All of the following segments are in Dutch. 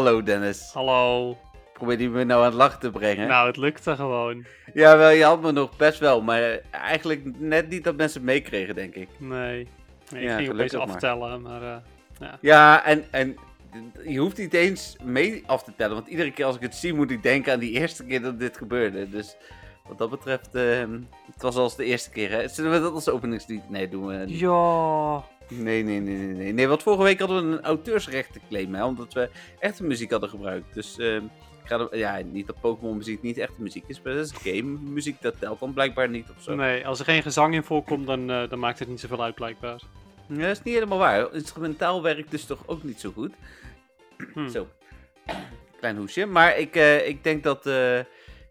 Hallo Dennis. Hallo. Probeer die me nou aan het lachen te brengen. Nou, het lukte gewoon. Ja, wel, je had me nog best wel, maar eigenlijk net niet dat mensen het meekregen, denk ik. Nee. nee ik Ja, ging opeens maar. aftellen, maar eh, ja. Ja, en, en je hoeft niet eens mee af te tellen, want iedere keer als ik het zie moet ik denken aan die eerste keer dat dit gebeurde. Dus wat dat betreft, ehm, het was als de eerste keer. Hè? Zullen we dat als openingslied? Nee, doen we niet. Ja. Nee, nee, nee, nee, nee. Nee, want vorige week hadden we een auteursrechtenclaim, hè, omdat we echte muziek hadden gebruikt. Dus ehm, ik ga er- ja, niet dat Pokémon muziek niet echte muziek is, maar dat is game muziek, dat telt dan blijkbaar niet of zo. Nee, als er geen gezang in voorkomt, dan, eh, dan maakt het niet zoveel uit blijkbaar. Ja, dat is niet helemaal waar. Instrumentaal werkt dus toch ook niet zo goed. Hm. Zo. Klein hoesje. Maar ik, eh, ik denk dat. eh,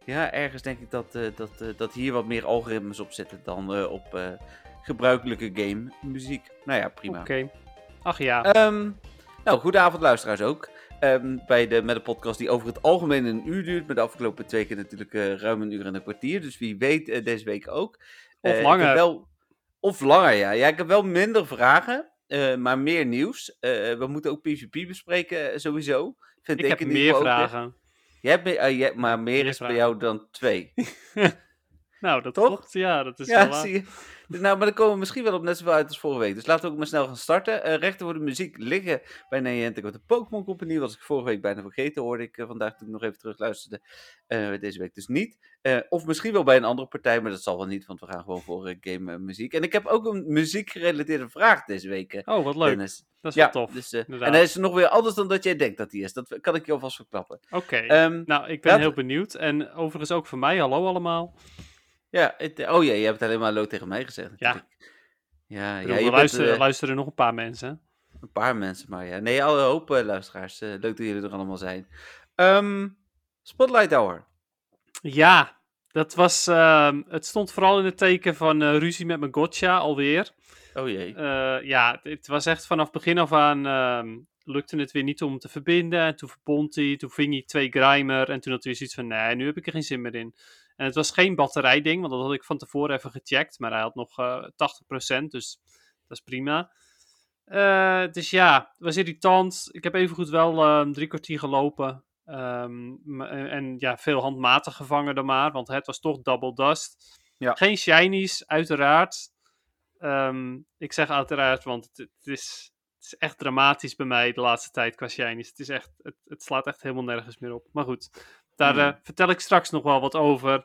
ja, ergens denk ik dat, dat, dat hier wat meer algoritmes op zitten dan op gebruikelijke game muziek. Nou ja, prima. Oké. Ach ja. Ehm, nou, goedenavond luisteraars ook. Ehm, bij de, met een podcast die over het algemeen een uur duurt. Maar de afgelopen twee keer natuurlijk eh, ruim een uur en een kwartier. Dus wie weet eh, deze week ook. Of Eh, langer. wel, of langer, ja. Ja, ik heb wel minder vragen, maar meer nieuws. We moeten ook PvP bespreken, sowieso. Vind ik ik heb meer vragen. Jij hebt meer, eh, jij- maar meer Meer is bij jou dan twee. Nou, dat Toch? klopt. Ja, dat is wel Ja, waar. zie je. Dus Nou, maar dan komen we misschien wel op net zoveel uit als vorige week. Dus laten we ook maar snel gaan starten. Eh, rechten voor de muziek liggen bij Niantic op de Pokémon Company. Was ik vorige week bijna vergeten, hoorde ik eh, vandaag toen ik nog even terug luisterde. Eh, deze week dus niet. Of misschien wel bij een andere partij, maar dat zal wel niet, want we gaan gewoon voor game muziek. En ik heb ook een muziekgerelateerde vraag deze week, Oh, wat leuk. Dennis. Dat is Ja, wel tof. dus, en hij is nog weer anders dan dat jij denkt dat hij is. Dat kan ik je alvast verklappen. Oké. Ehm, nou, ik ben laten heel benieuwd. En overigens ook voor mij, hallo allemaal. Ja, het, oh ja, je hebt alleen maar hallo tegen mij gezegd. Ja. natuurlijk. Ja, Ik ja, bedoel, je er bent, luisteren, eh, luisteren nog een paar mensen. Een paar mensen maar, ja. Nee, alle hoop eh, luisteraars. Eh, leuk dat jullie er allemaal zijn. Ehm, Spotlight Hour. Ja, dat was. ehm, het stond vooral in het teken van ruzie met mijn gotcha alweer. Oh jee. Ja, het was echt vanaf begin af aan. ehm, lukte het weer niet om te verbinden. En toen verbond hij. Toen ving hij twee Grimer. En toen had hij zoiets van: nee, nu heb ik er geen zin meer in. En het was geen batterijding, want dat had ik van tevoren even gecheckt. Maar hij had nog eh 80%, dus dat is prima. Eh, dus ja, het was irritant. Ik heb evengoed wel ehm, drie kwartier gelopen. Ehm, en, en ja, veel handmatig gevangen dan maar, want het was toch double dust. Ja. Geen shinies, uiteraard. Ehm, ik zeg uiteraard, want het, het is, het is echt dramatisch bij mij de laatste tijd qua shinies. Het, is echt, het, het slaat echt helemaal nergens meer op. Maar goed, daar eh, vertel ik straks nog wel wat over.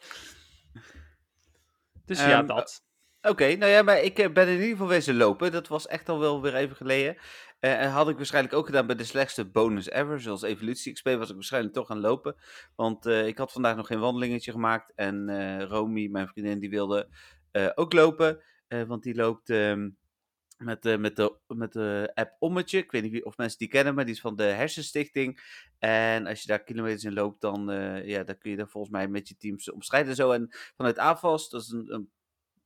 Dus ja, Ehm, dat. Oké, nou ja, maar ik eh, ben in ieder geval wezen lopen. Dat was echt al wel weer even geleden. Eh, en had ik waarschijnlijk ook gedaan bij de slechtste bonus ever. Zoals Evolutie XP was ik waarschijnlijk toch gaan lopen. Want eh, ik had vandaag nog geen wandelingetje gemaakt. En eh Romy, mijn vriendin, die wilde eh, ook lopen. Eh, want die loopt ehm, met, eh, met, de, met de app Ommetje. Ik weet niet of mensen die kennen, maar die is van de Hersenstichting. En als je daar kilometers in loopt, dan, eh, ja, dan kun je daar volgens mij met je teams omstrijden en zo. En vanuit AFAS, dat is een, een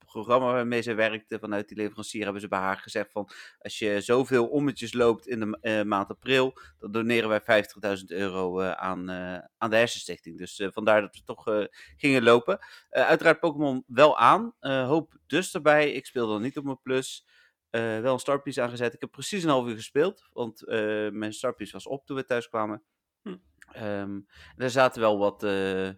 programma waarmee ze werkte, vanuit die leverancier, hebben ze bij haar gezegd van, als je zoveel ommetjes loopt in de eh, maand april, dan doneren wij 50.000 euro eh, aan, aan de Hersenstichting. Dus vandaar dat we toch gingen lopen. Uiteraard Pokémon wel aan, hoop dus erbij. Ik speelde dan niet op mijn plus. Eh, wel een startpiece aangezet. Ik heb precies een half uur gespeeld, want eh, mijn startpiece was op toen we thuis kwamen. Hm. Ehm, er zaten wel wat eh,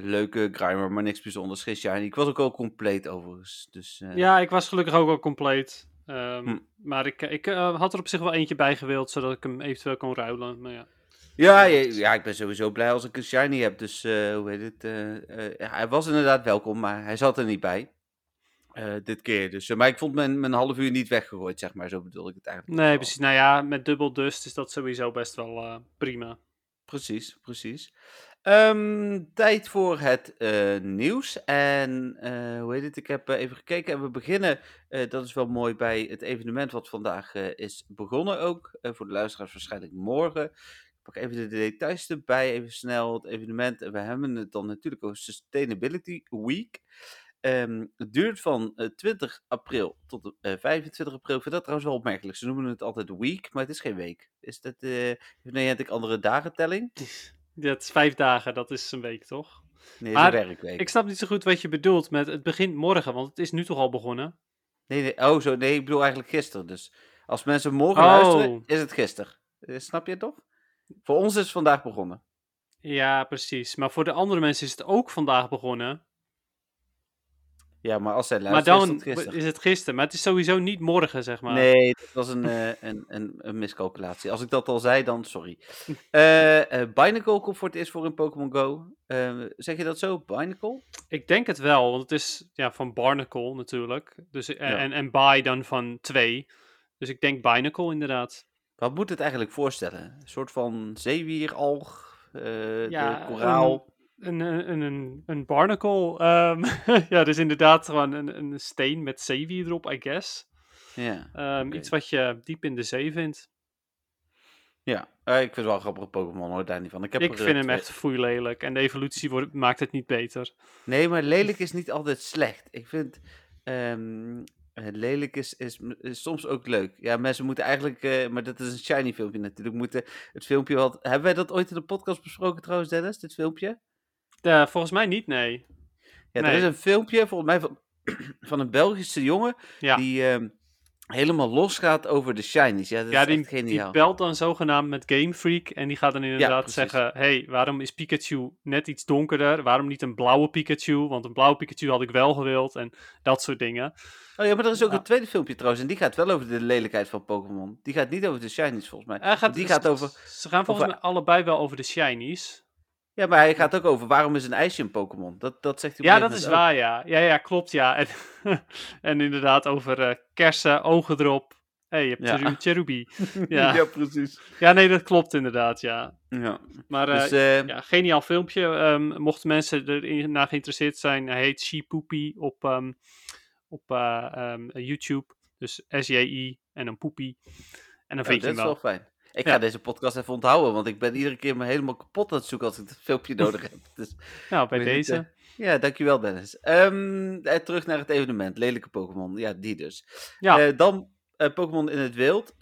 leuke Grimer, maar niks bijzonders. Geen shiny. Ik was ook al compleet overigens. Dus, Ja, ik was gelukkig ook al compleet. Ehm, Hm. Maar ik, ik had er op zich wel eentje bij gewild, zodat ik hem eventueel kon ruilen. Maar ja. Ja, ja, ja, ik ben sowieso blij als ik een shiny heb. Dus hoe heet het? hij was inderdaad welkom, maar hij zat er niet bij. Eh, dit keer dus. Maar ik vond mijn, mijn half uur niet weggegooid, zeg maar. Zo bedoel ik het eigenlijk. Nee, precies. Nou ja, met dubbel dust is dat sowieso best wel eh, prima. Precies, precies. Ehm, tijd voor het eh, nieuws. En hoe heet het? Ik heb even gekeken en we beginnen. dat is wel mooi bij het evenement wat vandaag is begonnen ook. Voor de luisteraars waarschijnlijk morgen. Ik pak even de details erbij, even snel het evenement. En we hebben het dan natuurlijk over Sustainability Week. Ehm, het duurt van eh, 20 april tot eh 25 april. Ik vind dat trouwens wel opmerkelijk. Ze noemen het altijd week, maar het is geen week. Is dat, eh heeft Niantic andere dagentelling? Het is vijf dagen, dat is een week toch? Nee, Maar het is een werkweek. Ik snap niet zo goed wat je bedoelt met het begint morgen, want het is nu toch al begonnen? Nee, nee, oh zo, nee, ik bedoel eigenlijk gisteren. Dus als mensen morgen Oh. luisteren, is het gisteren. Eh, snap je het toch? Voor ons is het vandaag begonnen. Ja, precies. Maar voor de andere mensen is het ook vandaag begonnen. Ja, maar als zij Maar luisteren, dan is het gisteren. is het gisteren. Maar het is sowieso niet morgen, zeg maar. Nee, dat was een, eh, een, een, een miscalculatie. Als ik dat al zei, dan sorry. Eh eh Binacle komt voor het eerst voor in Pokémon Go. Zeg je dat zo? Binacle? Ik denk het wel, want het is ja, van Barnacle natuurlijk. Dus, en, Ja. en, en Bi dan van 2. Dus ik denk Binacle inderdaad. Wat moet het eigenlijk voorstellen? Een soort van zeewieralg, Ja, de koraal. Een, een, een, een, barnacle. ehm, ja, dus inderdaad gewoon een, een steen met zeewier erop, I guess. Ja, Ehm. Iets wat je diep in de zee vindt. ja. Eh, ik vind het wel een grappige Pokémon, hoor, daar niet van. Ik, heb Ik vind eh, hem twee- echt foeilelijk. En de evolutie wordt, maakt het niet beter. Nee, maar lelijk is niet altijd slecht. Ik vind ehm, eh, lelijk is, is, is soms ook leuk. Ja, mensen moeten eigenlijk, eh, maar dat is een shiny filmpje natuurlijk, moeten het filmpje wat... Hebben wij dat ooit in de podcast besproken trouwens, Dennis, dit filmpje? Eh, volgens mij niet, nee. Ja, Nee. er is een filmpje, volgens mij van, van een Belgische jongen, Ja, die ehm, helemaal losgaat over de shinies. Ja, dat ja is die, echt die geniaal. belt dan zogenaamd met Game Freak. En die gaat dan inderdaad zeggen: hey, waarom is Pikachu net iets donkerder? Waarom niet een blauwe Pikachu? Want een blauwe Pikachu had ik wel gewild. En dat soort dingen. Oh ja, maar er is ook Ja. een tweede filmpje trouwens, en die gaat wel over de lelijkheid van Pokémon. Die gaat niet over de shinies volgens mij. Hij gaat, Die gaat over- Ze gaan volgens over- mij allebei wel over de shinies. Ja, maar hij gaat ook over waarom is een ijsje een Pokémon. Dat, dat zegt hij Ja, dat is ook. waar, ja. Ja, ja, klopt, ja. En, en inderdaad over eh, kersen, ogen erop. Hé, hey, je hebt Ja. Cheru- Cherubi. Ja. ja, precies. Ja, nee, dat klopt inderdaad, ja. Ja. Maar Dus, eh, ja, geniaal filmpje. Ehm, mochten mensen erin naar geïnteresseerd zijn, hij heet She Poopy op, ehm, op eh, ehm, YouTube. Dus S-J-I en een poepie. En dan oh, vind je dat is wel fijn. Ik Ja. ga deze podcast even onthouden, want ik ben iedere keer me helemaal kapot aan het zoeken als ik dat filmpje nodig heb. Dus, Nou, bij het, deze. eh, ja, dankjewel Dennis. Ehm, eh, terug naar het evenement. Lelijke Pokémon. Ja, die dus. Ja. Eh, dan Pokémon in het wild.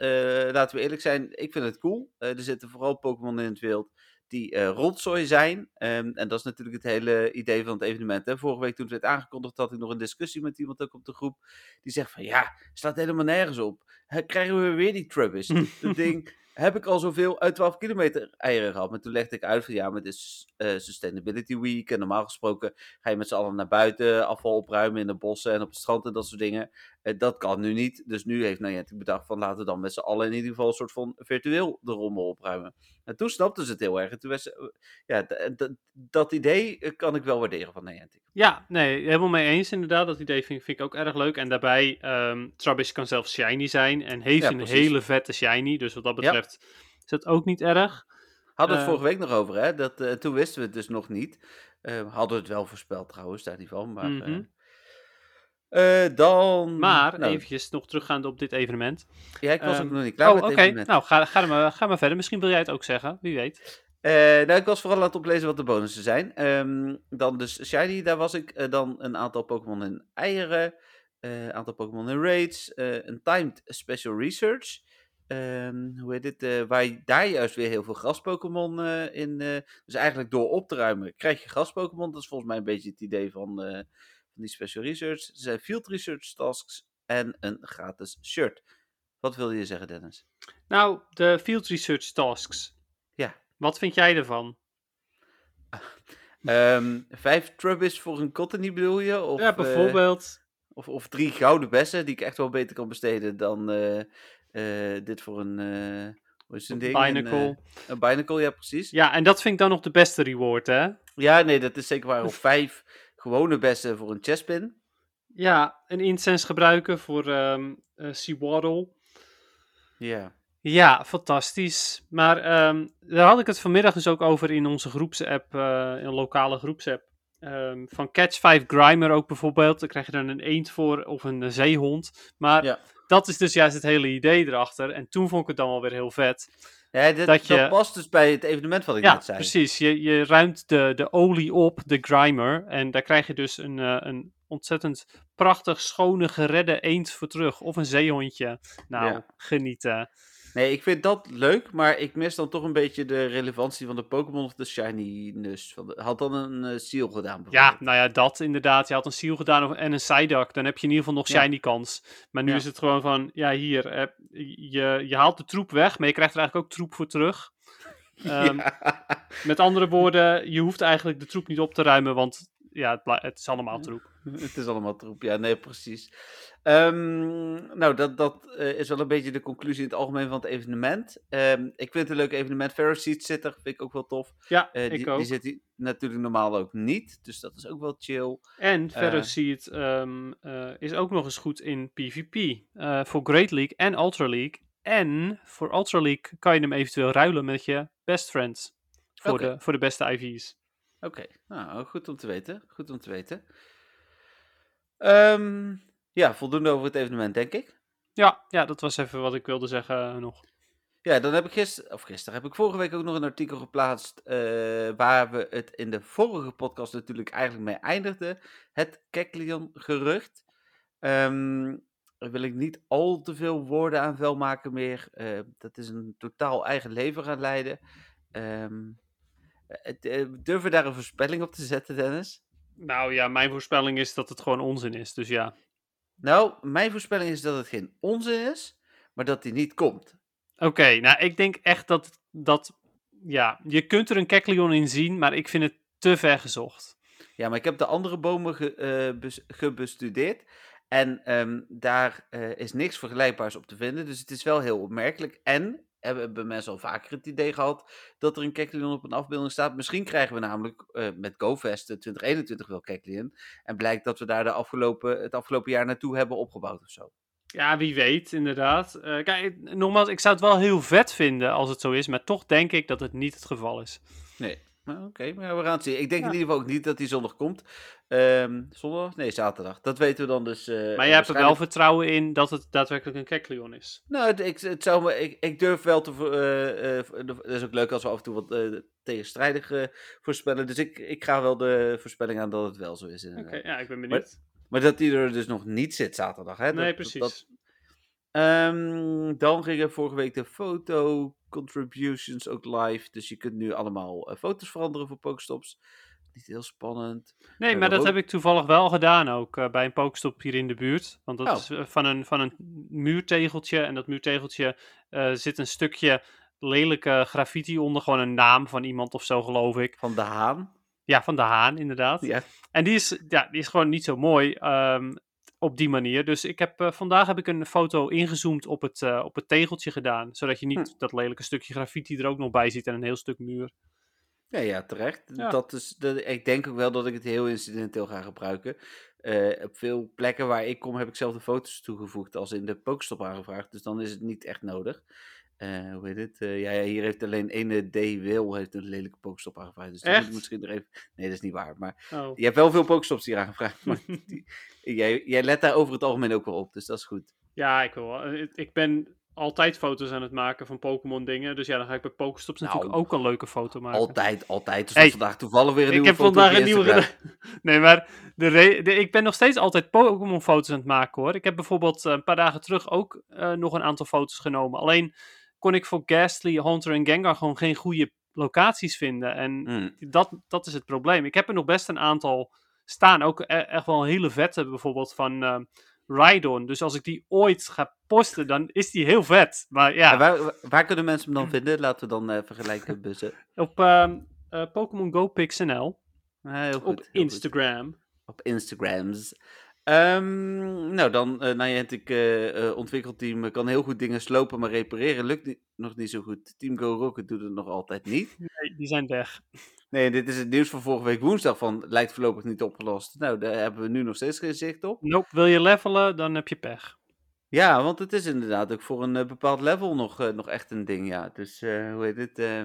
Laten we eerlijk zijn, ik vind het cool. Er zitten vooral Pokémon in het wild die rotzooi zijn. Ehm, en dat is natuurlijk het hele idee van het evenement. Hè. Vorige week toen het werd aangekondigd had ik nog een discussie met iemand ook op de groep. Die zegt van ja, staat helemaal nergens op. Krijgen we weer die Trubbish. dat ding heb ik al zoveel uit 12 kilometer eieren gehad. Maar toen legde ik uit van ja, maar het is eh, Sustainability Week. En normaal gesproken ga je met z'n allen naar buiten, afval opruimen in de bossen en op het strand en dat soort dingen. Eh, dat kan nu niet. Dus nu heeft Niantic bedacht van laten we dan met z'n allen in ieder geval een soort van virtueel de rommel opruimen. En toen snapten ze het heel erg. En toen was, ze- ja, d- dat idee eh, kan ik wel waarderen van Niantic. Ja, nee, helemaal mee eens inderdaad. Dat idee vind, vind ik ook erg leuk. En daarbij, ehm Trubbish kan zelfs shiny zijn. En heeft Ja, een hele vette shiny. Dus wat dat betreft is dat ook niet erg. Hadden we het Eh. vorige week nog over, hè? Dat, eh, toen wisten we het dus nog niet. Eh, hadden we het wel voorspeld trouwens, daar niet van. Maar, Mhm. eh, eh, dan... Maar nou, eventjes nog teruggaande op dit evenement. Ja, ik was ook ehm, nog niet klaar oh, met evenement. Nou, ga, ga, maar, ga maar verder. Misschien wil jij het ook zeggen. Wie weet. Eh, nou, ik was vooral aan het oplezen wat de bonussen zijn. Ehm, dan dus Shiny, daar was ik. Eh, dan een aantal Pokémon in eieren. Een aantal Pokémon in raids. een timed special research. Ehm, hoe heet dit? waar je daar juist weer heel veel gras-Pokémon in. dus eigenlijk door op te ruimen krijg je gras-Pokémon. Dat is volgens mij een beetje het idee van, van die special research. Er zijn field research tasks en een gratis shirt. Wat wil je zeggen, Dennis? Nou, de field research tasks. Ja. Wat vind jij ervan? Ehm, vijf Trubbish voor een Cottony bedoel je? Of, ja, eh, bijvoorbeeld. Of, of drie gouden bessen die ik echt wel beter kan besteden dan eh, eh, dit voor een. hoe is een ding? Een, Binacle. eh, een Binacle, ja, precies. Ja, en dat vind ik dan nog de beste reward, hè? Ja, nee, dat is zeker waar. Of vijf gewone bessen voor een chestpin. Ja, een incense gebruiken voor eh, Seawaddle. Ja. Ja, fantastisch. Maar ehm, daar had ik het vanmiddag dus ook over in onze groepsapp, eh een lokale groepsapp. Ehm, van Catch 5 Grimer ook bijvoorbeeld. Dan krijg je dan een eend voor of een eh, zeehond. Maar Ja. dat is dus juist het hele idee erachter. En toen vond ik het dan wel weer heel vet. Ja, dit, Dat dat, je- past dus bij het evenement wat ik ja, net zei. precies. Je, je ruimt de, de olie op, de Grimer. En daar krijg je dus een, eh, een ontzettend prachtig, schone, geredde eend voor terug. Of een zeehondje. Nou, Ja. genieten. Nee, ik vind dat leuk, maar ik mis dan toch een beetje de relevantie van de Pokémon of de shininess. Van de, had dan een eh, seal gedaan Ja, nou ja, dat inderdaad. Je had een seal gedaan en een Psyduck. Dan heb je in ieder geval nog Ja. shiny kans. Maar nu Ja. is het gewoon van, ja hier, eh, je, je haalt de troep weg, maar je krijgt er eigenlijk ook troep voor terug. Ehm, Met andere woorden, je hoeft eigenlijk de troep niet op te ruimen, want ja, het, is allemaal troep. Het is allemaal troep, ja, nee, precies. Ehm, nou, dat, dat eh, is wel een beetje de conclusie in het algemeen van het evenement. Ehm, ik vind het een leuk evenement. Pharaoh Seat zit er, vind ik ook wel tof. Ja, Eh, ik die, ook. die zit natuurlijk normaal ook niet, dus dat is ook wel chill. En Eh. Ferroseed ehm eh, is ook nog eens goed in PvP. voor Great League en Ultra League. En voor Ultra League kan je hem eventueel ruilen met je best friends. Voor, de, voor de beste IV's. Oké, nou, goed om te weten. Goed om te weten. Ehm, ja, voldoende over het evenement, denk ik. Ja, ja, dat was even wat ik wilde zeggen eh, nog. Ja, dan heb ik gisteren, of gisteren, heb ik vorige week ook nog een artikel geplaatst. eh, waar we het in de vorige podcast natuurlijk eigenlijk mee eindigden. Het Keklion-gerucht. Ehm daar wil ik niet al te veel woorden aan vuil maken meer. Eh, dat is een totaal eigen leven gaan leiden. Ehm het, eh, durven we daar een voorspelling op te zetten, Dennis? Nou ja, mijn voorspelling is dat het gewoon onzin is. Dus ja. Nou, mijn voorspelling is dat het geen onzin is, maar dat die niet komt. Oké, nou ik denk echt dat, dat... Ja, je kunt er een Kekleon in zien, maar ik vind het te ver gezocht. Ja, maar ik heb de andere bomen ge, eh, bes- gebestudeerd. En ehm, daar eh, is niks vergelijkbaars op te vinden. Dus het is wel heel opmerkelijk. En hebben hebben mensen al vaker het idee gehad dat er een Keklion op een afbeelding staat. Misschien krijgen we namelijk eh, met GoFest 2021 wel Keklion. En blijkt dat we daar de afgelopen, het afgelopen jaar naartoe hebben opgebouwd of zo. Ja, wie weet, inderdaad. Eh, kijk, nogmaals, ik zou het wel heel vet vinden als het zo is, maar toch denk ik dat het niet het geval is. Nee. Nou, Oké, maar we gaan het zien. Ik denk Ja. in ieder geval ook niet dat die zondag komt. Ehm, zondag? Nee, zaterdag. Dat weten we dan dus. eh, Maar je hebt er wel vertrouwen in dat het daadwerkelijk een Kekleon is. Nou, het, ik, het zou me, ik, ik durf wel te. eh, eh, Het is ook leuk als we af en toe wat eh, tegenstrijdig voorspellen. Dus ik, ik ga wel de voorspelling aan dat het wel zo is. Oké, ja, ik ben benieuwd. Maar dat die er dus nog niet zit zaterdag. Hè? Dat- nee, dat- precies. dat- Ehm, dan gingen vorige week de foto contributions ook live. Dus je kunt nu allemaal eh, foto's veranderen voor Pokestops. Niet heel spannend. nee, maar dat ook- heb ik toevallig wel gedaan ook eh, bij een pokestop hier in de buurt. Want dat Oh. is eh, van een, van een muurtegeltje. En dat muurtegeltje zit een stukje lelijke graffiti onder. Gewoon een naam van iemand of zo, geloof ik. Van de Haan. Ja, van de Haan, inderdaad. Ja. En die is, ja, die is gewoon niet zo mooi ehm, op die manier. Dus ik heb, eh, vandaag heb ik een foto ingezoomd op het, eh, op het tegeltje gedaan. Zodat je niet Hm. dat lelijke stukje graffiti er ook nog bij ziet en een heel stuk muur. Ja, ja, terecht. Ja. Dat is, dat, ik denk ook wel dat ik het heel incidenteel ga gebruiken. Eh, op veel plekken waar ik kom heb ik zelf de foto's toegevoegd als in de Pokestop aangevraagd. Dus dan is het niet echt nodig. Eh, hoe heet het? Eh, ja, hier heeft alleen ene D. Wil heeft een lelijke Pokestop aangevraagd. Dus dan moet ik Echt? misschien er even... Nee, dat is niet waar. Maar Oh. je hebt wel veel Pokestops hier aangevraagd. Maar die- jij, jij let daar over het algemeen ook wel op. Dus dat is goed. Ja, ik wil wel. Eh, Ik- Ik ben altijd foto's aan het maken van Pokémon dingen. Dus ja, dan ga ik bij Pokestops Nou, natuurlijk ook een leuke foto maken. Altijd, altijd. Hey, stond vandaag toevallig weer een ik nieuwe heb foto vandaag op een je nieuwe. Nee, maar de re- de, ik ben nog steeds altijd Pokémon foto's aan het maken hoor. Ik heb bijvoorbeeld een paar dagen terug ook nog een aantal foto's genomen. Alleen kon ik voor Ghastly, Haunter en Gengar gewoon geen goede locaties vinden. En Hmm. dat, dat is het probleem. Ik heb er nog best een aantal staan. Ook e- echt wel een hele vette bijvoorbeeld van eh Rhydon. Dus als ik die ooit ga posten, dan is die heel vet. Maar ja, waar, waar kunnen mensen hem dan vinden? Laten we dan eh, vergelijken. bussen. op ehm eh, Pokémon Go PixNL. Ah, heel goed, Op heel goed. Instagram. Op Instagrams. Ehm, nou, dan uh, Niantic eh, eh, ontwikkelteam eh, kan heel goed dingen slopen, maar repareren lukt niet, nog niet zo goed. Team Go Rocket doet het nog altijd niet. Nee, die zijn weg. Nee, dit is het nieuws van vorige week woensdag van lijkt voorlopig niet opgelost. Nou, daar hebben we nu nog steeds geen zicht op. Nope, wil je levelen, dan heb je pech. Ja, want het is inderdaad ook voor een eh, bepaald level nog, eh, nog echt een ding, ja. Dus, eh, hoe heet het? eh,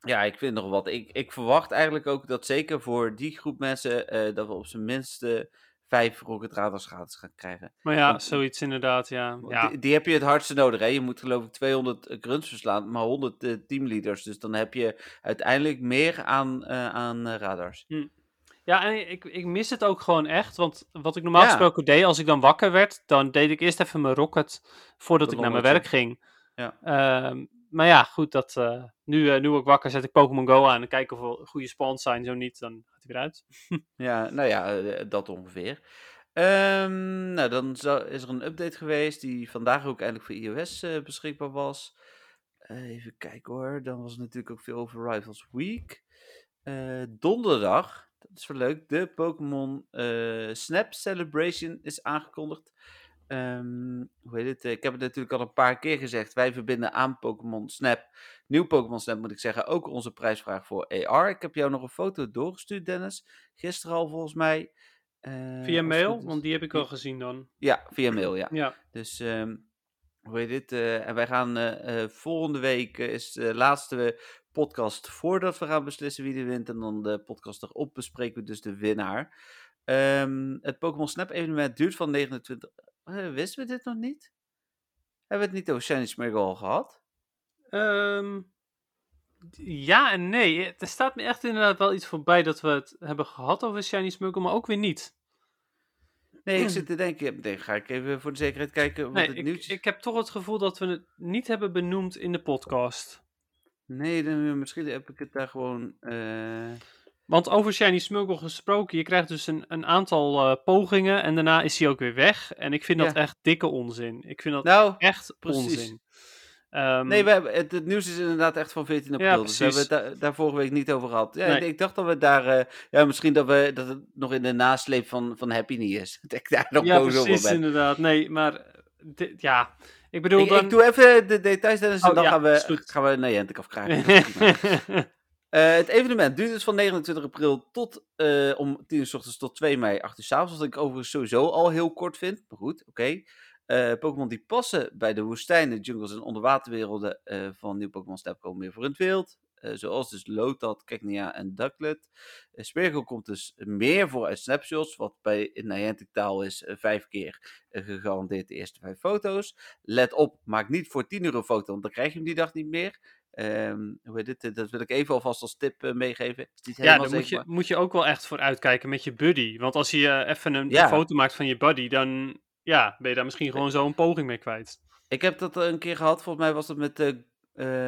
ja, ik vind nog wat. Ik, ik verwacht eigenlijk ook dat zeker voor die groep mensen, eh, dat we op zijn minst eh, vijf Rocket Radars gratis gaan krijgen. Maar ja, Want- zoiets inderdaad, ja. Die, die heb je het hardste nodig, hè. Je moet geloof ik 200 grunts verslaan, maar 100 eh, teamleaders. Dus dan heb je uiteindelijk meer aan, eh, aan eh, radars. Ja, en ik, ik mis het ook gewoon echt. Want wat ik normaal Ja. gesproken deed, als ik dan wakker werd, dan deed ik eerst even mijn rocket voordat ik naar mijn werk ging. Ja. Ehm, maar ja, goed, dat, eh, nu, eh, nu ik wakker, zet ik Pokémon Go aan en kijk of er goede spawns zijn. Zo niet, dan gaat hij weer uit. Ja, nou ja, eh, dat ongeveer. Ehm, nou, dan is er een update geweest die vandaag ook eindelijk voor iOS beschikbaar was. Even kijken hoor. Dan was er natuurlijk ook veel over Rivals Week. Donderdag, dat is wel leuk, de Pokémon Snap Celebration is aangekondigd. Ehm, hoe heet het? Ik heb het natuurlijk al een paar keer gezegd. Wij verbinden aan Pokémon Snap, nieuw Pokémon Snap moet ik zeggen, ook onze prijsvraag voor AR. Ik heb jou nog een foto doorgestuurd, Dennis. Gisteren al volgens mij. Eh, Via mail, want die heb ik al gezien dan. Ja, via mail, ja. Ja. Dus, ehm, hoe heet dit? eh, en wij gaan eh, volgende week is de laatste podcast voordat we gaan beslissen wie er wint. En dan de podcast erop bespreken we dus de winnaar. Ehm, het Pokémon Snap evenement duurt van 29... Eh, wisten we dit nog niet? Hebben we het niet over Smeargle al gehad? Ehm, ja en nee. Er staat me echt inderdaad wel iets voorbij dat we het hebben gehad over Shiny Smuggle, maar ook weer niet. Nee, ik zit te denken. Nee, ga ik even voor de zekerheid kijken wat Nee, het ik, nieuws... ik heb toch het gevoel dat we het niet hebben benoemd in de podcast. Nee, dan, misschien heb ik het daar gewoon... eh, Want over Shiny Smuggle gesproken, je krijgt dus een, een aantal eh, pogingen en daarna is hij ook weer weg. En ik vind dat Ja. echt dikke onzin. Ik vind dat Nou, echt precies. onzin. Ehm, Nee, we hebben, het, het nieuws is inderdaad echt van 14 april. Ja, dus hebben we precies. het daar, daar vorige week niet over gehad. Ja, Nee. ik, ik dacht dat we daar... eh, ja, misschien dat, we, dat het nog in de nasleep van, van Happy niet is. Dat ik daar nog ja, boos over precies, ben. inderdaad. Nee, maar dit- ja, ik bedoel Ik, dan... ik doe even de details, en Oh, dan ja, gaan, we, gaan we naar Jente afkrijgen. Eh, het evenement duurt dus van 29 april tot eh, om 10 uur s ochtends tot 2 mei 8 uur s avonds. Wat ik overigens sowieso al heel kort vind. Maar goed, oké. Eh, Pokémon die passen bij de woestijnen, jungles en onderwaterwerelden van nieuw Pokémon Snap komen meer voor in het wild. Zoals dus Lotat, Cagnia en Ducklet. Smeargle komt dus meer voor uit snapshots, wat bij in Niantic taal is vijf keer gegarandeerd de eerste vijf foto's. Let op, maak niet voor 10 euro foto, want dan krijg je hem die dag niet meer. Ehm, hoe heet dit? Dat wil ik even alvast als tip eh, meegeven. Ja, daar moet je, moet je ook wel echt voor uitkijken met je buddy. Want als je eh, even een, Ja. een foto maakt van je buddy, dan ja, ben je daar misschien gewoon zo een poging mee kwijt. Ik heb dat eh, een keer gehad. Volgens mij was dat met, eh,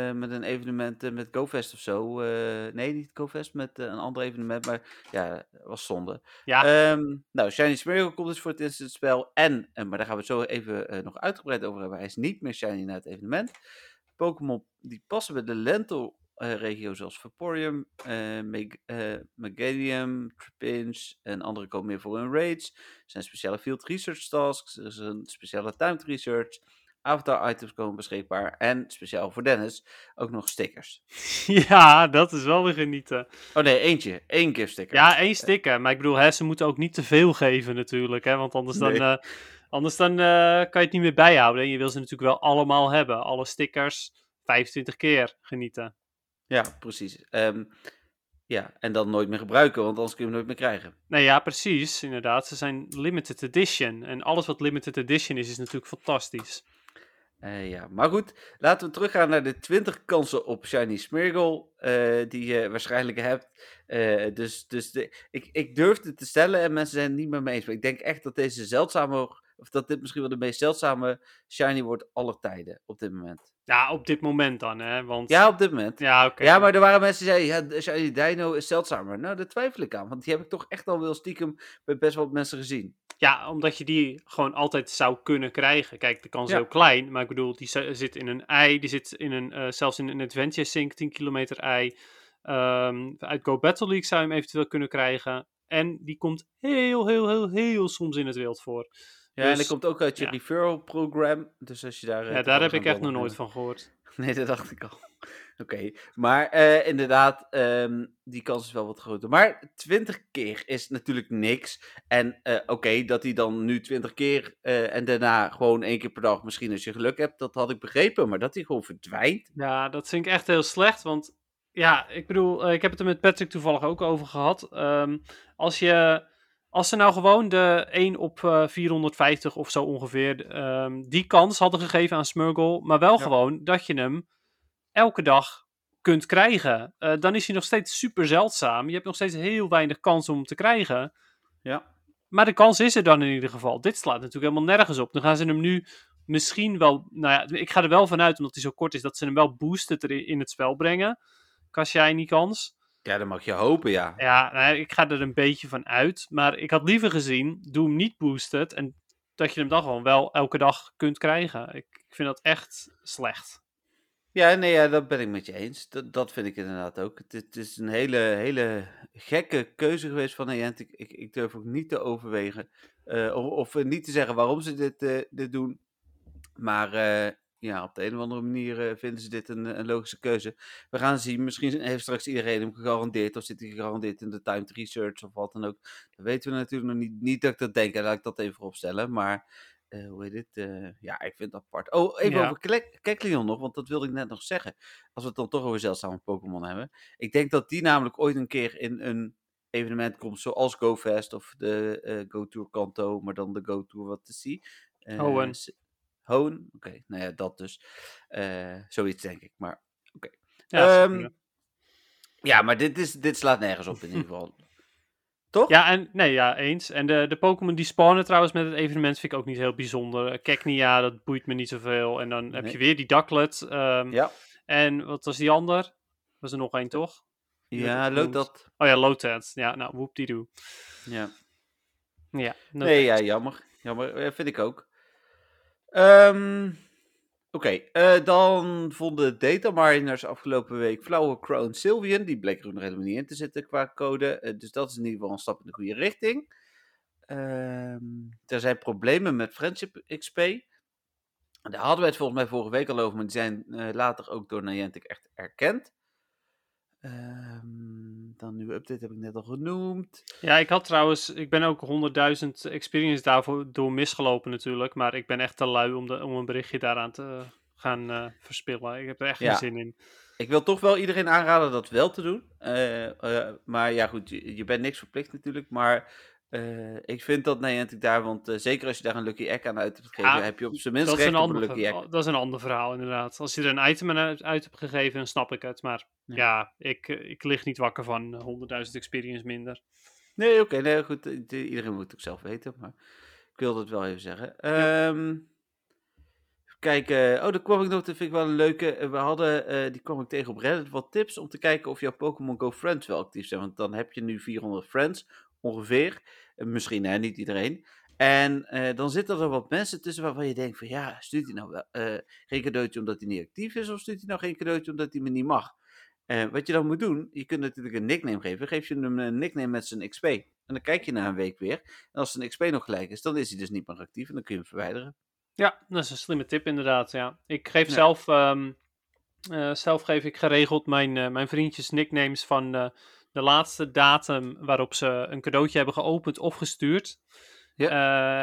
eh, met een evenement eh, met GoFest of zo. Eh, nee, niet GoFest, met eh, een ander evenement. Maar ja, was zonde. Ja, Ehm, nou, Shiny Smeargle komt dus voor het eerst in het spel. En, eh, maar daar gaan we het zo even eh, nog uitgebreid over hebben. Hij is niet meer Shiny na het evenement. Pokémon die passen bij de Lento-regio, zoals Vaporeon, eh Meg eh, Trapinch en andere komen meer voor hun raids. Er zijn speciale field research tasks, er is een speciale timed research. Avatar items komen beschikbaar. En speciaal voor Dennis ook nog stickers. ja, dat is wel weer genieten. Oh nee, eentje. Één gift sticker. Ja, één sticker. Maar ik bedoel, hè, ze moeten ook niet te veel geven natuurlijk. Hè, want anders dan, Nee. Anders dan eh, kan je het niet meer bijhouden. En je wil ze natuurlijk wel allemaal hebben. Alle stickers 25 keer genieten. Ja, precies. Ehm, ja, en dan nooit meer gebruiken, want anders kun je hem nooit meer krijgen. Nee, ja, precies. Inderdaad. Ze zijn limited edition. En alles wat limited edition is, is natuurlijk fantastisch. Eh, ja, maar goed, laten we teruggaan naar de 20 kansen op Shiny Smeargle eh, die je waarschijnlijk hebt. Dus dus de, ik, ik durf het te stellen en mensen zijn het niet met me eens. Maar ik denk echt dat deze zeldzame, of dat dit misschien wel de meest zeldzame Shiny wordt aller tijden op dit moment. Ja, op dit moment dan, hè. Want... Ja, op dit moment. Ja, oké. Ja, maar er waren mensen die zeiden, ja, Shiny Dino is zeldzamer. Nou, daar twijfel ik aan, want die heb ik toch echt al wel stiekem bij best wel wat mensen gezien. Ja, omdat je die gewoon altijd zou kunnen krijgen. Kijk, de kans is Ja. heel klein, maar ik bedoel, die zi- zit in een ei, die zit in een, eh, zelfs in een Adventure Sync 10 kilometer ei. Ehm, uit Go Battle League zou je hem eventueel kunnen krijgen. En die komt heel, heel, heel, heel soms in het wild voor. Ja, en Dus- dat komt ook uit je ja. referral program. Dus als je daar... eh, Ja, daar toevallig heb ik echt nog nooit van gehoord. Nee, dat dacht ik al. Oké, maar eh, inderdaad, ehm, die kans is wel wat groter. Maar 20 keer is natuurlijk niks. En eh, oké, dat hij dan nu 20 keer eh, en daarna gewoon één keer per dag, misschien als je geluk hebt, dat had ik begrepen. Maar dat hij gewoon verdwijnt. Ja, dat vind ik echt heel slecht, want ja, ik bedoel, eh, ik heb het er met Patrick toevallig ook over gehad. Ehm, als je, als ze nou gewoon de 1 op eh, 450 of zo ongeveer, ehm, die kans hadden gegeven aan Smurgle, maar wel Ja. gewoon dat je hem elke dag kunt krijgen, eh, dan is hij nog steeds super zeldzaam. Je hebt nog steeds heel weinig kans om hem te krijgen. Ja. Maar de kans is er dan in ieder geval. Dit slaat natuurlijk helemaal nergens op. Dan gaan ze hem nu misschien wel. Nou ja, ik ga er wel vanuit, omdat hij zo kort is, dat ze hem wel boosted erin in het spel brengen. Kasjai kans. Ja, dan mag je hopen, ja. Ja, nou, ik ga er een beetje van uit. Maar ik had liever gezien, doe hem niet boosted. En dat je hem dan gewoon wel elke dag kunt krijgen. Ik, ik vind dat echt slecht. Ja, nee, ja, dat ben ik met je eens. Dat, dat vind ik inderdaad ook. Het, is- het is een hele, hele gekke keuze geweest van Niantic. Ik, ik durf ook niet te overwegen. eh, of, of niet te zeggen waarom ze dit, eh, dit doen. Maar eh, ja, op de een of andere manier eh, vinden ze dit een, een logische keuze. We gaan zien. Misschien heeft straks iedereen hem gegarandeerd. Of zit hij gegarandeerd in de timed research of wat dan ook. Dat weten we natuurlijk nog niet. Niet dat ik dat denk. en Laat ik dat even vooropstellen. Maar eh, hoe heet dit? Eh, ja, ik vind het apart. Oh, even Ja. over Kekleon nog. Want dat wilde ik net nog zeggen. Als we het dan toch over zeldzame Pokémon hebben. Ik denk dat die namelijk ooit een keer in een evenement komt. Zoals GoFest of de eh Go Tour Kanto. Maar dan de Go Tour wat te zien. Eh, Hoenn. Hoon? Oké, nou ja, dat dus. Eh, zoiets denk ik. Maar Ja, zou Ehm, kunnen. ja, maar dit, is, dit slaat nergens op in ieder geval. Toch? ja, en nee, ja, eens. En de, de Pokémon die spawnen trouwens met het evenement vind ik ook niet heel bijzonder. Uh, Keknia, dat boeit me niet zoveel. En dan heb je weer die Ducklet. ehm, Ja, En wat was die ander? Was er nog één, toch? Die ja dat. Oh ja, Lotad. Ja, nou, whoop die doe. Ja. Ja, no Nee, ja, jammer. Jammer, eh, vind ik ook. Ehm, Oké, eh, dan vonden dataminers afgelopen week Flower Crown Sylvian. Die bleek er nog helemaal niet in te zitten qua code. eh, dus dat is in ieder geval een stap in de goede richting. Ehm, er zijn problemen met Friendship XP. Daar hadden we het volgens mij vorige week al over, maar die zijn eh, later ook door Niantic echt erkend. Ehm, dan nieuwe update heb ik net al genoemd. Ja, ik had trouwens, ik ben ook 100.000 experience daarvoor door misgelopen natuurlijk. Maar ik ben echt te lui om, de, om een berichtje daaraan te gaan eh, verspillen. Ik heb er echt Ja. geen zin in. Ik wil toch wel iedereen aanraden dat wel te doen. Eh, eh, maar ja, goed, je, je bent niks verplicht natuurlijk. Maar eh, ik vind dat Niantic daar, want eh, zeker als je daar een Lucky Egg aan uit hebt gegeven, Ja, heb je op zijn minst recht een op een Lucky Egg. dat is een ander verhaal, inderdaad. Als je er een item aan uit, uit hebt gegeven, dan snap ik het. Maar Ja. ja, ik, eh, ik lig niet wakker van eh, 100.000 experience minder. Nee, oké, nee, goed. de- Iedereen moet het ook zelf weten, maar ik wilde het wel even zeggen. Ehm even kijken. Oh, daar kwam ik nog, dat vind ik wel een leuke. We hadden, die kwam ik tegen op Reddit, wat tips om te kijken of jouw Pokémon Go Friends wel actief zijn. Want dan heb je nu 400 friends, ongeveer. Eh, misschien, hè, niet iedereen. En eh, dan zitten er wat mensen tussen waarvan je denkt van, ja, stuurt hij nou wel, eh, geen cadeautje omdat hij niet actief is, of stuurt hij nou geen cadeautje omdat hij me niet mag? Wat je dan moet doen, je kunt natuurlijk een nickname geven. Geef je hem een nickname met zijn XP. En dan kijk je na een week weer. En als zijn XP nog gelijk is, dan is hij dus niet meer actief en dan kun je hem verwijderen. Ja, dat is een slimme tip inderdaad. Ja. Ik geef Ja. zelf, ehm, eh, zelf geef ik geregeld mijn, mijn vriendjes nicknames van de laatste datum waarop ze een cadeautje hebben geopend of gestuurd. Ja.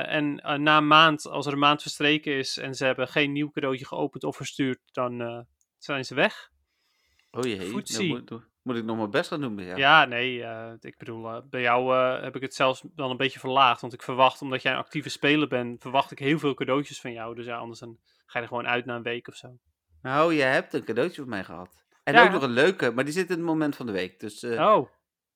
Eh, en eh, na een maand, als er een maand verstreken is en ze hebben geen nieuw cadeautje geopend of verstuurd, dan eh, zijn ze weg. Oh jee, nou moet, moet ik nog mijn best gaan doen bij jou. Ja, nee, ik bedoel, bij jou heb ik het zelfs dan een beetje verlaagd. Want ik verwacht, omdat jij een actieve speler bent, verwacht ik heel veel cadeautjes van jou. Dus ja, anders dan ga je er gewoon uit na een week of zo. Nou, je hebt een cadeautje van mij gehad. En Ja. ook nog een leuke, maar die zit in het moment van de week. Dus eh, Oh,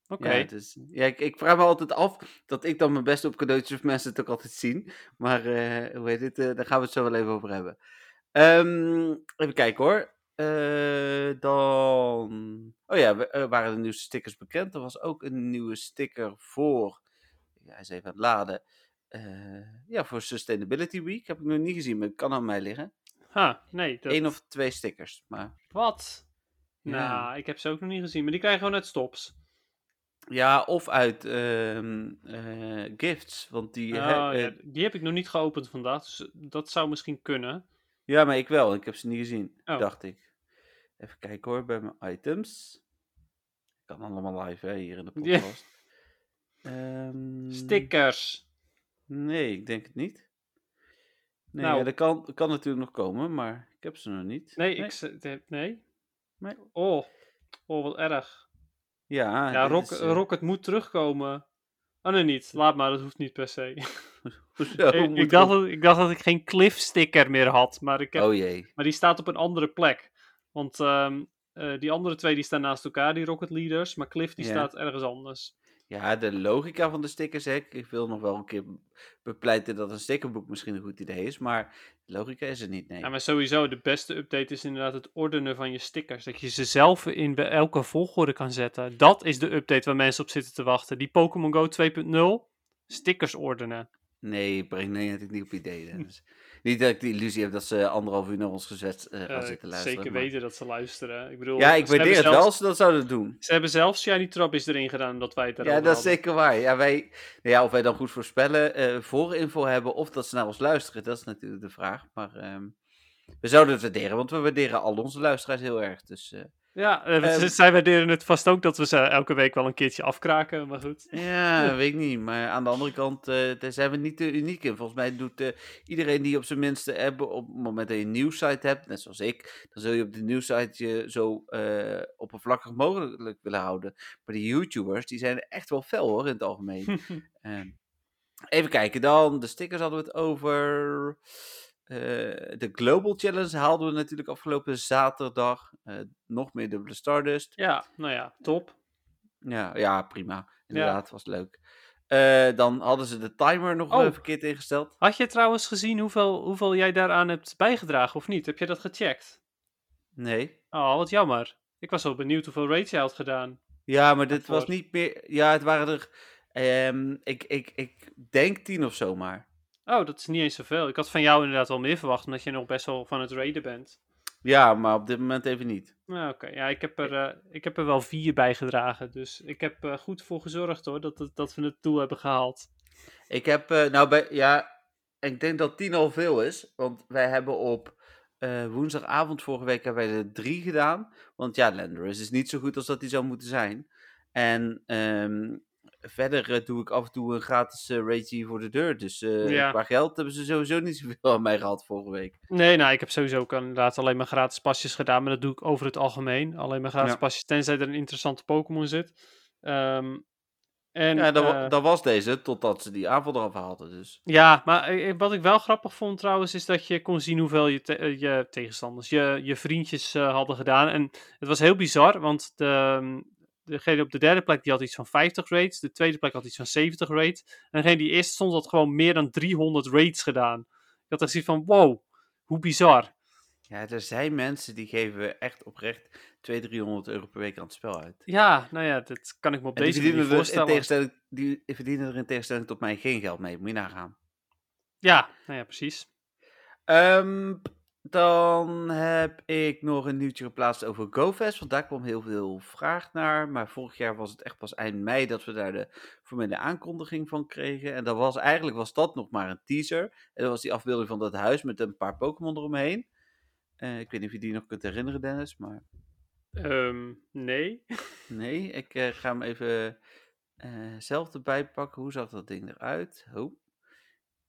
oké. ja, dus, ja ik, ik vraag me altijd af dat ik dan mijn best op cadeautjes of mensen het ook altijd zien. Maar eh, hoe heet het, eh, daar gaan we het zo wel even over hebben. Ehm, even kijken hoor. Dan. Oh ja, we- waren de nieuwste stickers bekend. Er was ook een nieuwe sticker voor. Ja, hij is even aan het laden. Ja, voor Sustainability Week. Heb ik nog niet gezien, maar het kan aan mij liggen. Ha, nee. Dat... Eén of twee stickers. Maar Wat? Nou, ik heb ze ook nog niet gezien. Maar die krijgen gewoon uit stops. ja, of uit ehm, eh, gifts. Want die. Oh, he- eh, ja, die heb ik nog niet geopend vandaag. Dus dat zou misschien kunnen. Ja, maar ik wel. Ik heb ze niet gezien, Oh. dacht ik. Even kijken hoor, bij mijn items. Kan allemaal live hè, hier in de podcast. Ehm, Stickers. Nee, ik denk het niet. Nee, Nou. ja, dat kan, kan natuurlijk nog komen, maar ik heb ze nog niet. Nee, ik ze- de- nee. Nee. Oh. oh, wat erg. Ja, Ja, dit Rock, is, eh, Rocket moet terugkomen. Oh nee, niet. Laat maar, dat hoeft niet per se. ik, dacht dat, ik dacht dat ik geen cliff sticker meer had. Maar, ik heb, Oh jee. maar die staat op een andere plek. Want ehm, eh, die andere twee die staan naast elkaar, die Rocket Leaders. Maar Cliff die staat ergens anders. Ja, de logica van de stickers, hè. Ik wil nog wel een keer bepleiten dat een stickerboek misschien een goed idee is, maar de logica is er niet, nee. Ja, maar sowieso, de beste update is inderdaad het ordenen van je stickers. Dat je ze zelf in bij elke volgorde kan zetten. Dat is de update waar mensen op zitten te wachten. Die Pokémon Go 2.0, stickers ordenen. Nee, breng nee natuurlijk niet op. Dennis. Niet dat ik de illusie heb dat ze anderhalf uur naar ons gezet eh, gaan zitten luisteren. zeker maar- weten dat ze luisteren. Ik bedoel, Ja, ik waardeer het zelfs- wel als ze dat zouden doen. Ze hebben zelfs Shiny Trappies erin gedaan omdat wij het Ja, erover dat is zeker waar. Ja, wij, nou ja, of wij dan goed voorspellen, eh voorinfo hebben of dat ze naar ons luisteren, dat is natuurlijk de vraag. Maar ehm, we zouden het waarderen, want we waarderen al onze luisteraars heel erg. Dus eh, Ja, eh, Ehm, zij waarderen het vast ook dat we ze elke week wel een keertje afkraken, maar goed. ja, weet ik niet. Maar aan de andere kant, eh, daar zijn we niet te uniek in. Volgens mij doet eh, iedereen die op zijn minste app, op het moment dat je een nieuwssite hebt, net zoals ik, dan zul je op de nieuwssite je zo oppervlakkig mogelijk willen houden. Maar die YouTubers, die zijn echt wel fel hoor, in het algemeen. Ehm, even kijken dan. De stickers hadden we het over. Eh, de Global Challenge haalden we natuurlijk afgelopen zaterdag. Eh, nog meer dubbele Stardust. ja, nou ja, top. Ja, ja prima. Inderdaad, was leuk. Eh, dan hadden ze de timer nog Oh. verkeerd ingesteld. Had je trouwens gezien hoeveel, hoeveel jij daaraan hebt bijgedragen of niet? Heb je dat gecheckt? Nee. Oh, wat jammer. Ik was wel benieuwd hoeveel raids jij had gedaan. Ja, maar dit was niet meer. Ja, het waren er. ehm, ik, ik, ik denk tien of zo maar. Oh, dat is niet eens zoveel. Ik had van jou inderdaad wel meer verwacht, omdat je nog best wel van het raiden bent. Ja, maar op dit moment even niet. Nou, oké. Ja, ik heb, er, eh, ik heb er wel vier bijgedragen. Dus ik heb eh, goed voor gezorgd hoor, dat, dat we het doel hebben gehaald. Ik heb, eh, nou bij, ja, ik denk dat tien al veel is. Want wij hebben op woensdagavond vorige week hebben wij er drie gedaan. Want ja, Landorus is niet zo goed als dat hij zou moeten zijn. En ehm, verder eh, doe ik af en toe een gratis uh, rating voor de deur. Dus eh, Ja. qua geld hebben ze sowieso niet zoveel aan mij gehad vorige week. Nee, nou, ik heb sowieso ook inderdaad alleen maar gratis pasjes gedaan, maar dat doe ik over het algemeen. Alleen maar gratis Ja. pasjes, tenzij er een interessante Pokémon zit. Ehm, en, ja, dat, dat was deze, totdat ze die aanval eraf haalden. Dus. ja, maar wat ik wel grappig vond trouwens, is dat je kon zien hoeveel je, te- je tegenstanders, je, je vriendjes hadden gedaan. En het was heel bizar, want de, ehm, degene op de derde plek die had iets van 50 raids, de tweede plek had iets van 70 raids. En degene die eerst stond had gewoon meer dan 300 raids gedaan. Ik had echt zoiets van, wow, hoe bizar. Ja, er zijn mensen die geven echt oprecht 200, 300 euro per week aan het spel uit. Ja, nou ja, dat kan ik me op En deze manier er in voorstellen. tegenstelling, die verdienen er in tegenstelling tot mij geen geld mee. Moet je nagaan. Ja, nou ja, precies. Ehm, dan heb ik nog een nieuwtje geplaatst over GoFest. Want daar kwam heel veel vraag naar. Maar vorig jaar was het echt pas eind mei dat we daar de formele aankondiging van kregen. En dat was, eigenlijk was dat nog maar een teaser. En dat was die afbeelding van dat huis met een paar Pokémon eromheen. Eh, ik weet niet of je die nog kunt herinneren, Dennis. Maar Ehm, nee. nee, ik eh, ga hem even eh, zelf erbij pakken. Hoe zag dat ding eruit? Oh.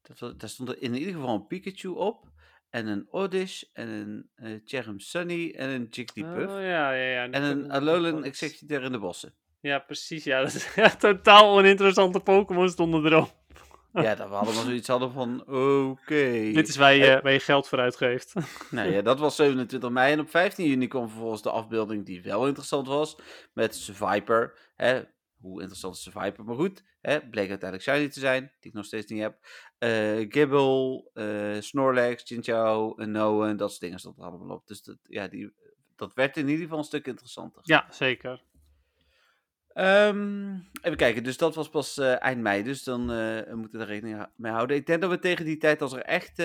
Dat, daar stond er in ieder geval een Pikachu op. En een Oddish. En een eh Cherrim Sunny. En een Jigglypuff. Oh, ja, ja, ja. en een Alolan Executor in de bossen. Ja, precies. Ja, dat is ja, totaal oninteressante Pokémon stonden erop. Ja, dat we allemaal zoiets hadden van, oké. Dit is waar je, waar je geld voor uitgeeft. Nou ja, dat was 27 mei. En op 15 juni kwam vervolgens de afbeelding die wel interessant was. Met Survivor. Hè? Hoe interessant is Survivor? Maar goed, hè? bleek uiteindelijk shiny te zijn. Die ik nog steeds niet heb. Eh Gibble, eh Snorlax, Chinchou, Noen, dat soort dingen stonden er allemaal op. Dus dat, ja, die, dat werd in ieder geval een stuk interessanter. ja, zeker. Ehm, even kijken, dus dat was pas eh, eind mei, dus dan eh, moeten we daar rekening mee houden. Ik denk dat we tegen die tijd, als er echt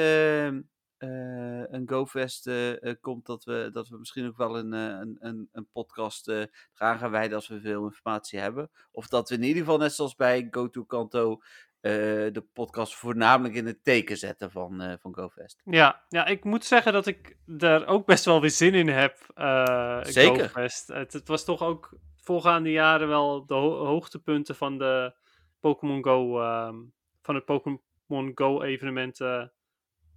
eh, een GoFest eh, eh, komt, dat we, dat we misschien ook wel een, een, een, een podcast eraan gaan wijden als we veel informatie hebben. Of dat we in ieder geval, net zoals bij GoToKanto, de podcast voornamelijk in het teken zetten van, van GoFest. Ja, ja, ik moet zeggen dat ik daar ook best wel weer zin in heb. Zeker. GoFest. Het, het was toch ook voorgaande jaren wel de ho- hoogtepunten van de Pokémon Go, ehm, van het Pokémon Go evenement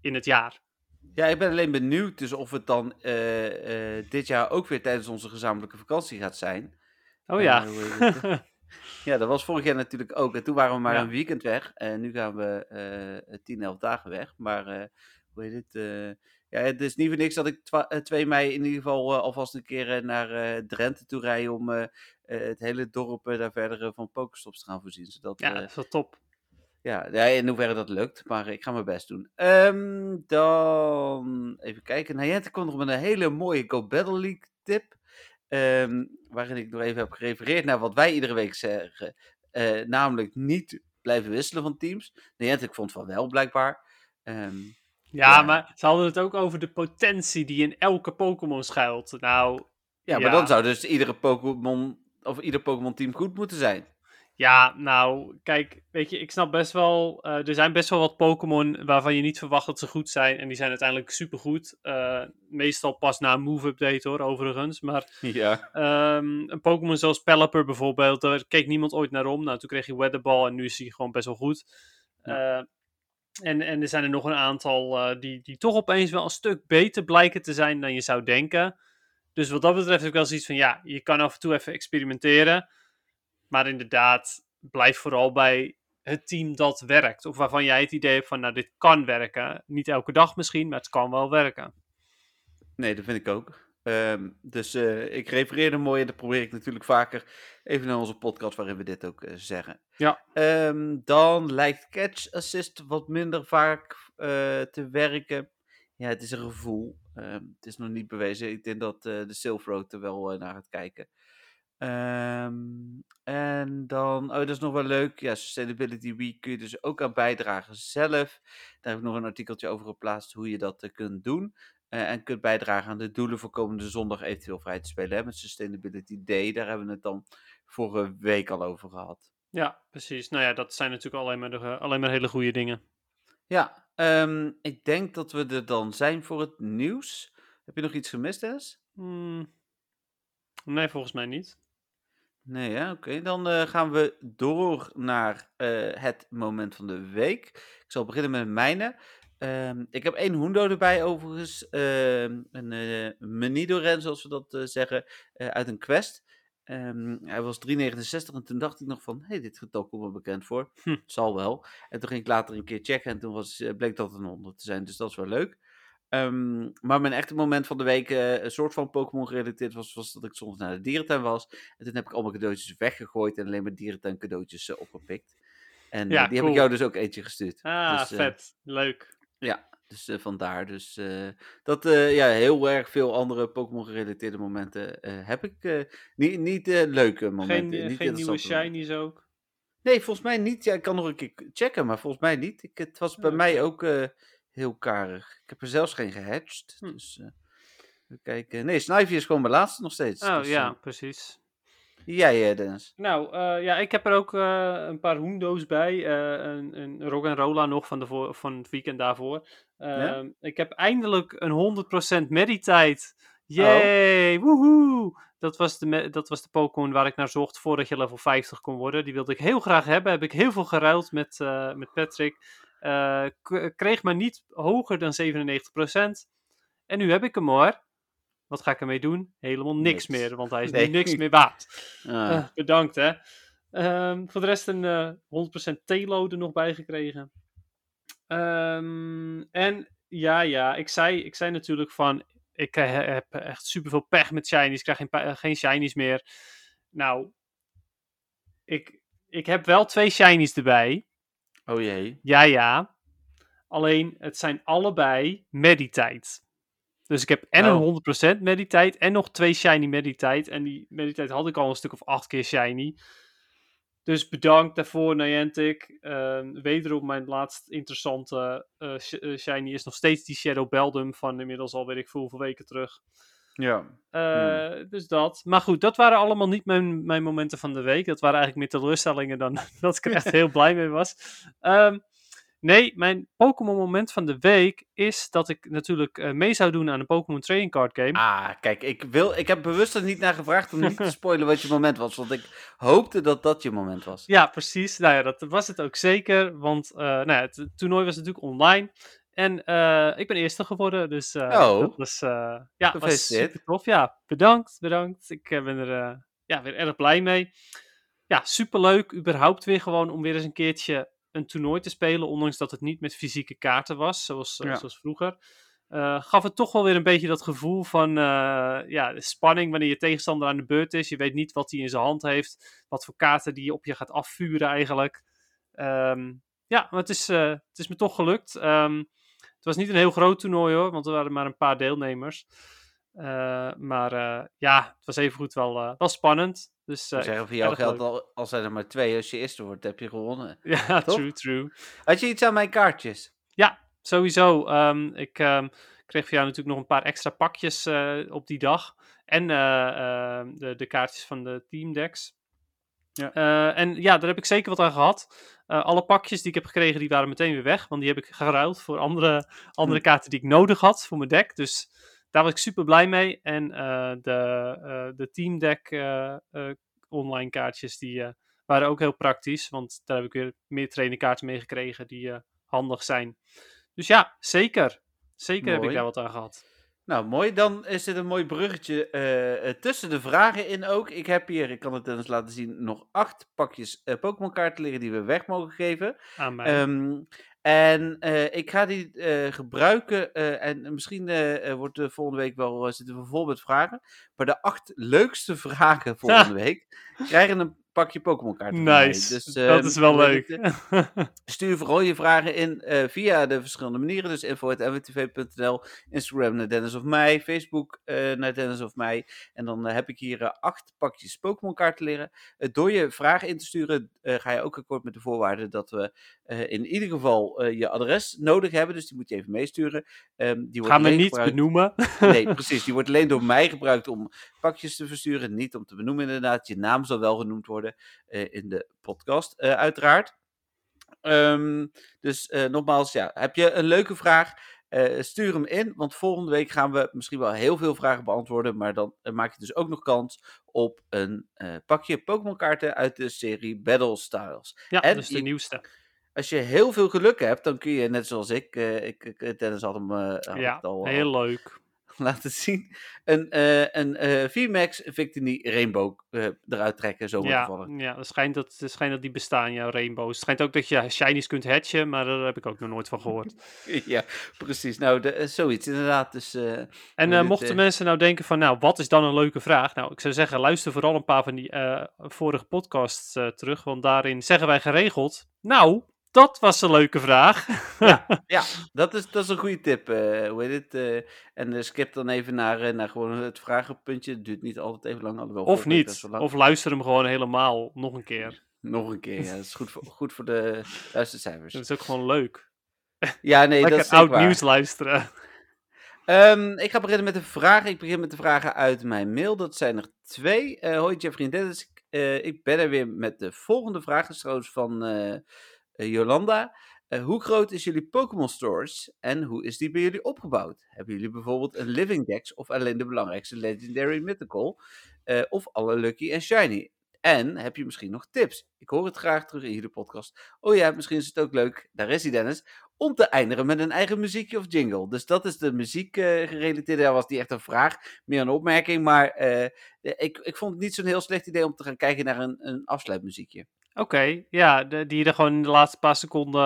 in het jaar. Ja, ik ben alleen benieuwd dus of het dan eh, eh, dit jaar ook weer tijdens onze gezamenlijke vakantie gaat zijn. Oh Eh, ja. het? Ja, dat was vorig jaar natuurlijk ook. En toen waren we maar Ja. een weekend weg. En nu gaan we eh 10, 11 dagen weg. Maar eh, hoe heet het? eh, ja, het is niet voor niks dat ik twa- eh, 2 mei in ieder geval eh, alvast een keer eh, naar eh, Drenthe toe rij om eh, eh, het hele dorp eh, daar verder eh, van Pokestops te gaan voorzien. Zodat, ja, eh, dat is wel top. Ja, ja, in hoeverre dat lukt, maar ik ga mijn best doen. Ehm, dan even kijken. Nayente kwam nog met een hele mooie Go Battle League tip. ehm, waarin ik nog even heb gerefereerd naar wat wij iedere week zeggen. eh, namelijk niet blijven wisselen van teams. Nayente, ik vond van wel blijkbaar. Ehm, Ja, Ja. maar ze hadden het ook over de potentie die in elke Pokémon schuilt. Nou, Ja, maar Ja. dan zou dus iedere Pokémon, of ieder Pokémon-team goed moeten zijn. Ja, nou, kijk, weet je, ik snap best wel. eh, er zijn best wel wat Pokémon waarvan je niet verwacht dat ze goed zijn. En die zijn uiteindelijk supergoed. Eh meestal pas na een move-update hoor, overigens. Maar Ja. ehm, een Pokémon zoals Pelipper bijvoorbeeld, daar keek niemand ooit naar om. Nou, toen kreeg je Weatherball en nu is hij gewoon best wel goed. Eh, en, en er zijn er nog een aantal die, die toch opeens wel een stuk beter blijken te zijn dan je zou denken. Dus wat dat betreft heb ik wel zoiets van, ja, je kan af en toe even experimenteren. Maar inderdaad, blijf vooral bij het team dat werkt. Of waarvan jij het idee hebt van, nou, dit kan werken. Niet elke dag misschien, maar het kan wel werken. Nee, dat vind ik ook. Ehm, dus eh, ik refereerde mooi en dat probeer ik natuurlijk vaker even naar onze podcast waarin we dit ook eh, zeggen. Ja. Ehm, dan lijkt Catch Assist wat minder vaak eh, te werken. Ja, het is een gevoel. Ehm, het is nog niet bewezen. Ik denk dat de Silver Road er wel naar gaat kijken. Ehm, en dan, oh, dat is nog wel leuk. Ja, Sustainability Week kun je dus ook aan bijdragen zelf. Daar heb ik nog een artikeltje over geplaatst hoe je dat eh, kunt doen. Eh, en kunt bijdragen aan de doelen voor komende zondag eventueel vrij te spelen. Hè, met Sustainability Day, daar hebben we het dan vorige week al over gehad. Ja, precies. Nou ja, dat zijn natuurlijk alleen maar, de, eh, alleen maar hele goede dingen. Ja, ehm, ik denk dat we er dan zijn voor het nieuws. Heb je nog iets gemist, Dennis? Hmm. Nee, volgens mij niet. Nee, ja, oké. Dan eh, gaan we door naar eh, het moment van de week. Ik zal beginnen met mijne. Ehm, ik heb één Hundo erbij, overigens. Ehm, een eh Menidoren, zoals we dat zeggen, uit een quest. Ehm, hij was 3,69 en toen dacht ik nog van, hé, hey, dit getal komt me bekend voor. Hm. Het zal wel. En toen ging ik later een keer checken en toen was, bleek dat een 100 te zijn, dus dat is wel leuk. Ehm, maar mijn echte moment van de week, eh, een soort van Pokémon gerelateerd was, was dat ik soms naar de dierentuin was. En toen heb ik allemaal cadeautjes weggegooid en alleen maar dierentuin cadeautjes eh, opgepikt. En Ja, eh, die heb ik jou dus ook eentje gestuurd. Ah, Dus, vet. Leuk. ja, dus vandaar. Dus dat, ja, heel erg veel andere Pokémon gerelateerde momenten heb ik. niet niet leuke momenten. Geen, niet geen nieuwe shinies ook. Nee, volgens mij niet. Ja, ik kan nog een keer checken, maar volgens mij niet. Ik, het was bij mij ook heel karig. Ik heb er zelfs geen gehatcht. Hm. Dus, eh, even kijken. Nee, Snivy is gewoon mijn laatste nog steeds. Oh dus, ja, eh, precies. jij, eh, Dennis. Nou, ja, ik heb er ook een paar Hoendo's bij. eh, een, een Rolla nog van, de van het weekend daarvoor. Ja? Ehm, Ik heb eindelijk een 100% meditijd. Oh. Yay, woehoe! Dat was, de, dat was de Pokémon waar ik naar zocht voordat je level 50 kon worden. Die wilde ik heel graag hebben. Heb ik heel veel geruild met, met Patrick. Eh, kreeg maar niet hoger dan 97%. En nu heb ik hem hoor. Wat ga ik ermee doen? Helemaal niks, Niks. meer, want hij is Nee. nu niks meer waard. Ah, Eh, bedankt hè. Ehm, voor de rest een eh 100% T-load er nog bij gekregen. Ehm, en ja, ja, ik zei, ik zei natuurlijk van, ik eh, heb echt superveel pech met shinies. Ik krijg geen, geen shinies meer. Nou, ik, ik heb wel twee shinies erbij. Oh jee. Ja, ja. Alleen, het zijn allebei meditijd. Dus ik heb en Oh. een 100% meditijd en nog twee shiny meditijd. En die meditijd had ik al een stuk of acht keer shiny. Dus bedankt daarvoor, Niantic. Ehm wederom mijn laatst interessante eh, eh, shiny is nog steeds die Shadow Beldum van inmiddels al weet ik veel hoeveel weken terug. Ja. Eh, Dus dat. Maar goed, dat waren allemaal niet mijn, mijn momenten van de week. Dat waren eigenlijk meer teleurstellingen dan dat ik er echt heel blij mee was. Ehm, nee, mijn Pokémon moment van de week is dat ik natuurlijk eh, mee zou doen aan een Pokémon Trading Card Game. Ah, kijk, ik, wil, ik heb bewust er niet naar gevraagd om niet te spoilen wat je moment was. Want ik hoopte dat dat je moment was. Ja, precies. Nou ja, dat was het ook zeker. Want eh, nou ja, het toernooi was natuurlijk online. En eh, ik ben eerste geworden. Dus eh, Oh. dat was, eh, ja, was super tof. Ja, bedankt, bedankt. Ik ben er ja, weer erg blij mee. Ja, superleuk. Überhaupt weer gewoon om weer eens een keertje een toernooi te spelen. Ondanks dat het niet met fysieke kaarten was, zoals, Ja. zoals vroeger. Gaf het toch wel weer een beetje dat gevoel van ja, de spanning wanneer je tegenstander aan de beurt is. Je weet niet wat hij in zijn hand heeft. Wat voor kaarten die op je gaat afvuren eigenlijk. Ehm, ja, maar het is, het is me toch gelukt. Ehm, het was niet een heel groot toernooi hoor, want er waren maar een paar deelnemers. Eh, maar eh, ja, het was evengoed wel, eh, wel spannend. Dus, eh, Ik zeg, voor jou geldt al, al zijn er maar twee. Als je eerste wordt, heb je gewonnen. Ja, Toch? true, true. Had je iets aan mijn kaartjes? Ja, sowieso. Ehm, ik ehm, kreeg van jou natuurlijk nog een paar extra pakjes op die dag. En eh, ehm, de, de kaartjes van de Team Decks. Ja. Eh, en ja, daar heb ik zeker wat aan gehad. Eh, alle pakjes die ik heb gekregen, die waren meteen weer weg. Want die heb ik geruild voor andere, andere Hm. kaarten die ik nodig had voor mijn deck. Dus daar was ik super blij mee. En eh, de, de Team Deck online kaartjes, die waren ook heel praktisch. Want daar heb ik weer meer trainingkaarten mee gekregen die handig zijn. Dus ja, zeker. Zeker heb ik daar wat aan gehad. Nou, mooi. Dan is dit een mooi bruggetje eh, eh, tussen de vragen in ook. Ik heb hier, ik kan het eens laten zien, nog acht pakjes eh, Pokémon kaarten liggen die we weg mogen geven. Aan mij. Ehm, en ik ga die gebruiken en misschien wordt de volgende week wel, zitten we vol met vragen. Maar de acht leukste vragen volgende week krijgen een pakje Pokémon kaarten van mij. nice. Dus, dat ehm, is wel leuk. het? Stuur vooral je vragen in eh, via de verschillende manieren. Dus info.mwtv.nl, Instagram naar Dennis of mij, Facebook eh, naar Dennis of mij. En dan eh, heb ik hier acht pakjes Pokémon kaarten. Eh, door je vragen in te sturen ga je ook akkoord met de voorwaarden dat we in ieder geval je adres nodig hebben. Dus die moet je even meesturen. Ehm, die wordt Ga me alleen niet gebruikt- benoemen. Nee, precies. Die wordt alleen door mij gebruikt om pakjes te versturen. Niet om te benoemen, inderdaad. Je naam zal wel genoemd worden eh, in de podcast, eh, uiteraard. Ehm, dus eh, nogmaals, ja, heb je een leuke vraag? stuur hem in, want volgende week gaan we misschien wel heel veel vragen beantwoorden. Maar dan maak je dus ook nog kans op een pakje Pokémon kaarten uit de serie Battle Styles. Ja, En dus de je- nieuwste. Als je heel veel geluk hebt, dan kun je net zoals ik, ik, Dennis had hem had Ja, al, heel leuk. Laten zien. Een, eh een eh VMAX Victini Rainbow eh, eruit trekken, zomaar Ja, toevallig. ja het, schijnt dat, het schijnt dat die bestaan, jouw rainbows. Het schijnt ook dat je shinies kunt hatchen, maar daar heb ik ook nog nooit van gehoord. ja, precies. Nou, de, zoiets inderdaad. Dus, En mochten mensen nou denken van, nou, wat is dan een leuke vraag? Nou, ik zou zeggen, luister vooral een paar van die vorige podcasts terug, want daarin zeggen wij geregeld, nou, dat was een leuke vraag. ja, dat is, dat is een goede tip. eh hoe heet het? eh, en eh, skip dan even naar, naar gewoon het vragenpuntje. Het duurt niet altijd even lang. alhoewel of niet, lang. of luister hem gewoon helemaal nog een keer. Nog een keer, ja. Dat is goed voor, goed voor de luistercijfers. Dat is ook gewoon leuk. Ja, nee, dat is oud waar. nieuws luisteren. Ehm, ik ga beginnen met de vragen. Ik begin met de vragen uit mijn mail. Dat zijn er twee. Eh hoi Jeffrey en Dennis. Ik, ik ben er weer met de volgende vraag. Dat is trouwens van Jolanda. Eh, hoe groot is jullie Pokémon Storage en hoe is die bij jullie opgebouwd? Hebben jullie bijvoorbeeld een Living Dex of alleen de belangrijkste Legendary Mythical? Eh, of alle Lucky en Shiny? En heb je misschien nog tips? Ik hoor het graag terug in jullie podcast. Oh ja, misschien is het ook leuk, daar is hij Dennis, om te eindigen met een eigen muziekje of jingle. Dus dat is de muziek eh, gerelateerde. Daar was niet echt een vraag, meer een opmerking. Maar eh, ik, ik vond het niet zo'n heel slecht idee om te gaan kijken naar een, een afsluitmuziekje. Oké, ja, de- die je er gewoon in de laatste paar seconden...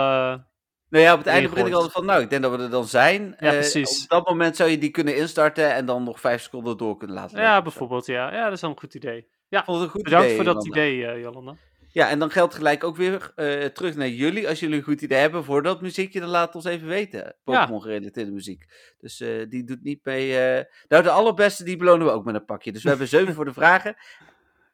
Nou ja, op het einde begin ik altijd van, nou, ik denk dat we er dan zijn. Ja, Eh, precies. Op dat moment zou je die kunnen instarten en dan nog vijf seconden door kunnen laten lopen Ja, zo. bijvoorbeeld, ja. Ja, dat is wel een goed idee. Het een goed Bedankt idee, voor dat Jolanda. idee, eh, Jolanda. Ja, en dan geldt gelijk ook weer eh, terug naar jullie. Als jullie een goed idee hebben voor dat muziekje, dan laat het ons even weten. Pokémon gerelateerde muziek. Dus eh, die doet niet mee. eh, Nou, de allerbeste, die belonen we ook met een pakje. Dus we hebben zeven voor de vragen.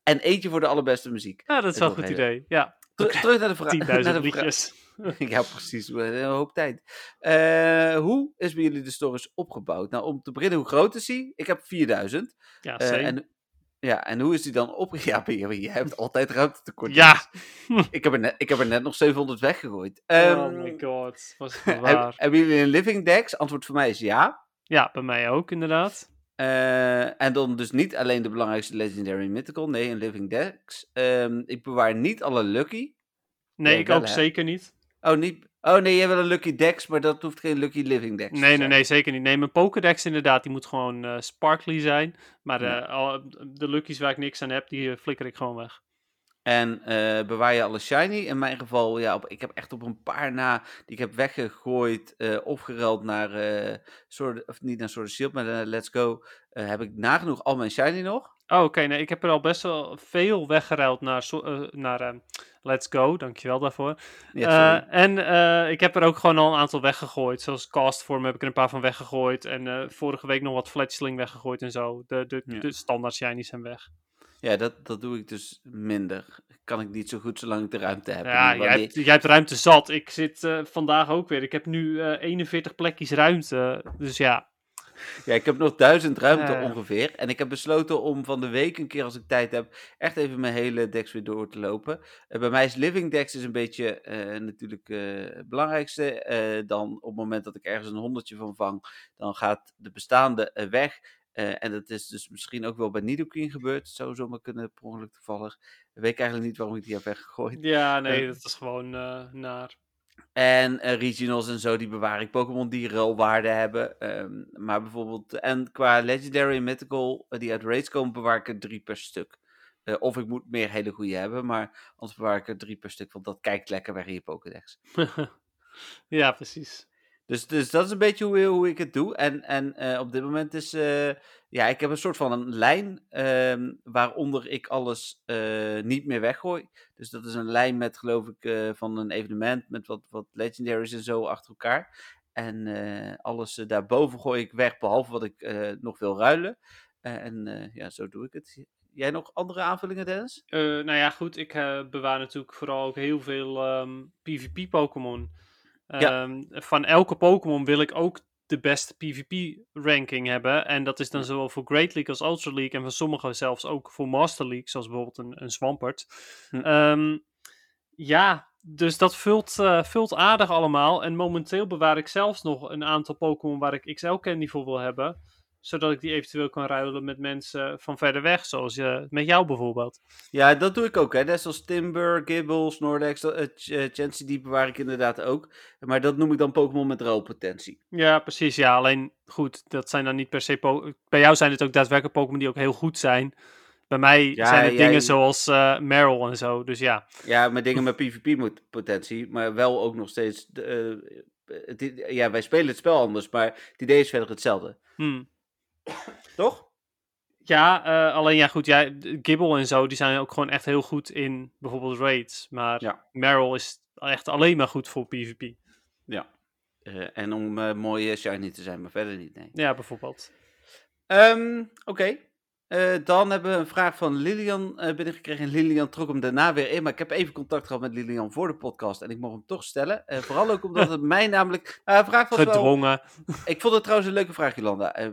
En eentje voor de allerbeste muziek. Ja, dat is wel een goed idee. Ja, Ter- terug naar de vraag. 10.000 liedjes. Ja, precies. Een hoop tijd. Eh, hoe is bij jullie de stories opgebouwd? Nou, om te beginnen, hoe groot is die? Ik heb 4000. Ja, Eh, same. en, ja, en hoe is die dan op? Ja, je, hebt altijd ruimte tekort. Ja. Ik heb, er net, ik heb er net nog 700 weggegooid. oh Ehm, my god, was het waar. hebben jullie een living dex? Antwoord voor mij is ja. Ja, bij mij ook inderdaad. Eh, en dan dus niet alleen de belangrijkste Legendary Mythical. Nee, een living dex. Ehm, ik bewaar niet alle lucky. Nee, Ja, ik ook zeker niet. Oh, niet... Oh nee, je hebt wel een lucky dex, maar dat hoeft geen lucky living dex Nee, nee, nee, zeker niet. Nee, mijn Pokédex inderdaad, die moet gewoon eh, sparkly zijn. Maar Ja. eh, al, de luckies waar ik niks aan heb, die eh, flikker ik gewoon weg. En eh, bewaar je alle shiny? In mijn geval, ja, op, ik heb echt op een paar na die ik heb weggegooid eh of geruild naar, eh Sword, of niet naar of Shield, maar naar Let's Go. eh, heb ik nagenoeg al mijn shiny nog. Oh, oké, nee, ik heb er al best wel veel weggeruild naar, eh, naar eh, Let's Go, dankjewel daarvoor. Ja, Eh, en eh, ik heb er ook gewoon al een aantal weggegooid. Zoals Castform heb ik er een paar van weggegooid. En eh, vorige week nog wat Fletchling weggegooid en zo. De, de, Ja. de standaard shinies zijn weg. Ja, dat, dat doe ik dus minder. Kan ik niet zo goed zolang ik de ruimte heb. Ja, jij hebt, jij hebt ruimte zat. Ik zit eh, vandaag ook weer. Ik heb nu eh 41 plekjes ruimte. Dus ja. Ja, ik heb nog duizend ruimte Ja. ongeveer. En ik heb besloten om van de week, een keer als ik tijd heb, echt even mijn hele decks weer door te lopen. Eh, bij mij is Living Decks is een beetje eh, natuurlijk eh, het belangrijkste. Eh, dan op het moment dat ik ergens een honderdje van vang, dan gaat de bestaande eh, weg. Eh, en dat is dus misschien ook wel bij Nidoqueen gebeurd. Het zou zomaar kunnen, per ongeluk toevallig. Ik weet eigenlijk niet waarom ik die heb weggegooid. Ja, nee, Eh. dat is gewoon eh, naar. En regionals en zo, die bewaar ik. Pokémon die ruilwaarde hebben. ehm, maar bijvoorbeeld, en qua Legendary en Mythical, die uit raids komen, bewaar ik er drie per stuk. Of ik moet meer hele goede hebben, maar anders bewaar ik er drie per stuk, want dat kijkt lekker weg in je Pokédex. ja, precies. Dus, dus dat is een beetje hoe, hoe ik het doe. En, en eh, op dit moment is, eh, ja, ik heb een soort van een lijn ehm, waaronder ik alles eh, niet meer weggooi. Dus dat is een lijn met, geloof ik, van een evenement met wat, wat legendaries en zo achter elkaar. En alles daarboven gooi ik weg, behalve wat ik nog wil ruilen. En ja, zo doe ik het. Jij nog andere aanvullingen, Dennis? Nou ja, goed. Ik bewaar natuurlijk vooral ook heel veel ehm, PvP-Pokémon. Ja. Ehm, Van elke Pokémon wil ik ook de beste PvP-ranking hebben. En dat is dan zowel voor Great League als Ultra League. En van sommige zelfs ook voor Master League, zoals bijvoorbeeld een, een Swampert. Hm. Ehm, ja, dus dat vult, eh, vult aardig allemaal. En momenteel bewaar ik zelfs nog een aantal Pokémon waar ik XL Candy voor wil hebben. Zodat ik die eventueel kan ruilen met mensen van verder weg. Zoals eh, met jou bijvoorbeeld. Ja, dat doe ik ook. Hè. Net zoals Timber, Gibble, Snorlax, uh, Chansey, die bewaar ik inderdaad ook. Maar dat noem ik dan Pokémon met ruilpotentie. Ja, precies. Ja, alleen goed, dat zijn dan niet per se. Bij jou zijn het ook daadwerkelijk Pokémon die ook heel goed zijn. Bij mij Ja, zijn het jij- dingen zoals eh Meryl en zo. Dus ja. Ja, met dingen met PvP-potentie, maar wel ook nog steeds... eh, het ja, wij spelen het spel anders, maar het idee is verder hetzelfde. hm. Toch? Ja, eh, alleen ja, goed. Ja, Gibble en zo, die zijn ook gewoon echt heel goed in bijvoorbeeld raids. Maar Ja. Meryl is echt alleen maar goed voor PvP. Ja. Eh, en om mooi eh, shiny te zijn, maar verder niet, nee. Ja, bijvoorbeeld. Ehm, Oké. Eh, dan hebben we een vraag van Lilian eh, binnengekregen. En Lilian trok hem daarna weer in. Maar ik heb even contact gehad met Lilian voor de podcast. En ik mocht hem toch stellen. Eh, vooral ook omdat het mij namelijk... Vraag was wel... Gedwongen. Ik vond het trouwens een leuke vraag, Jolanda.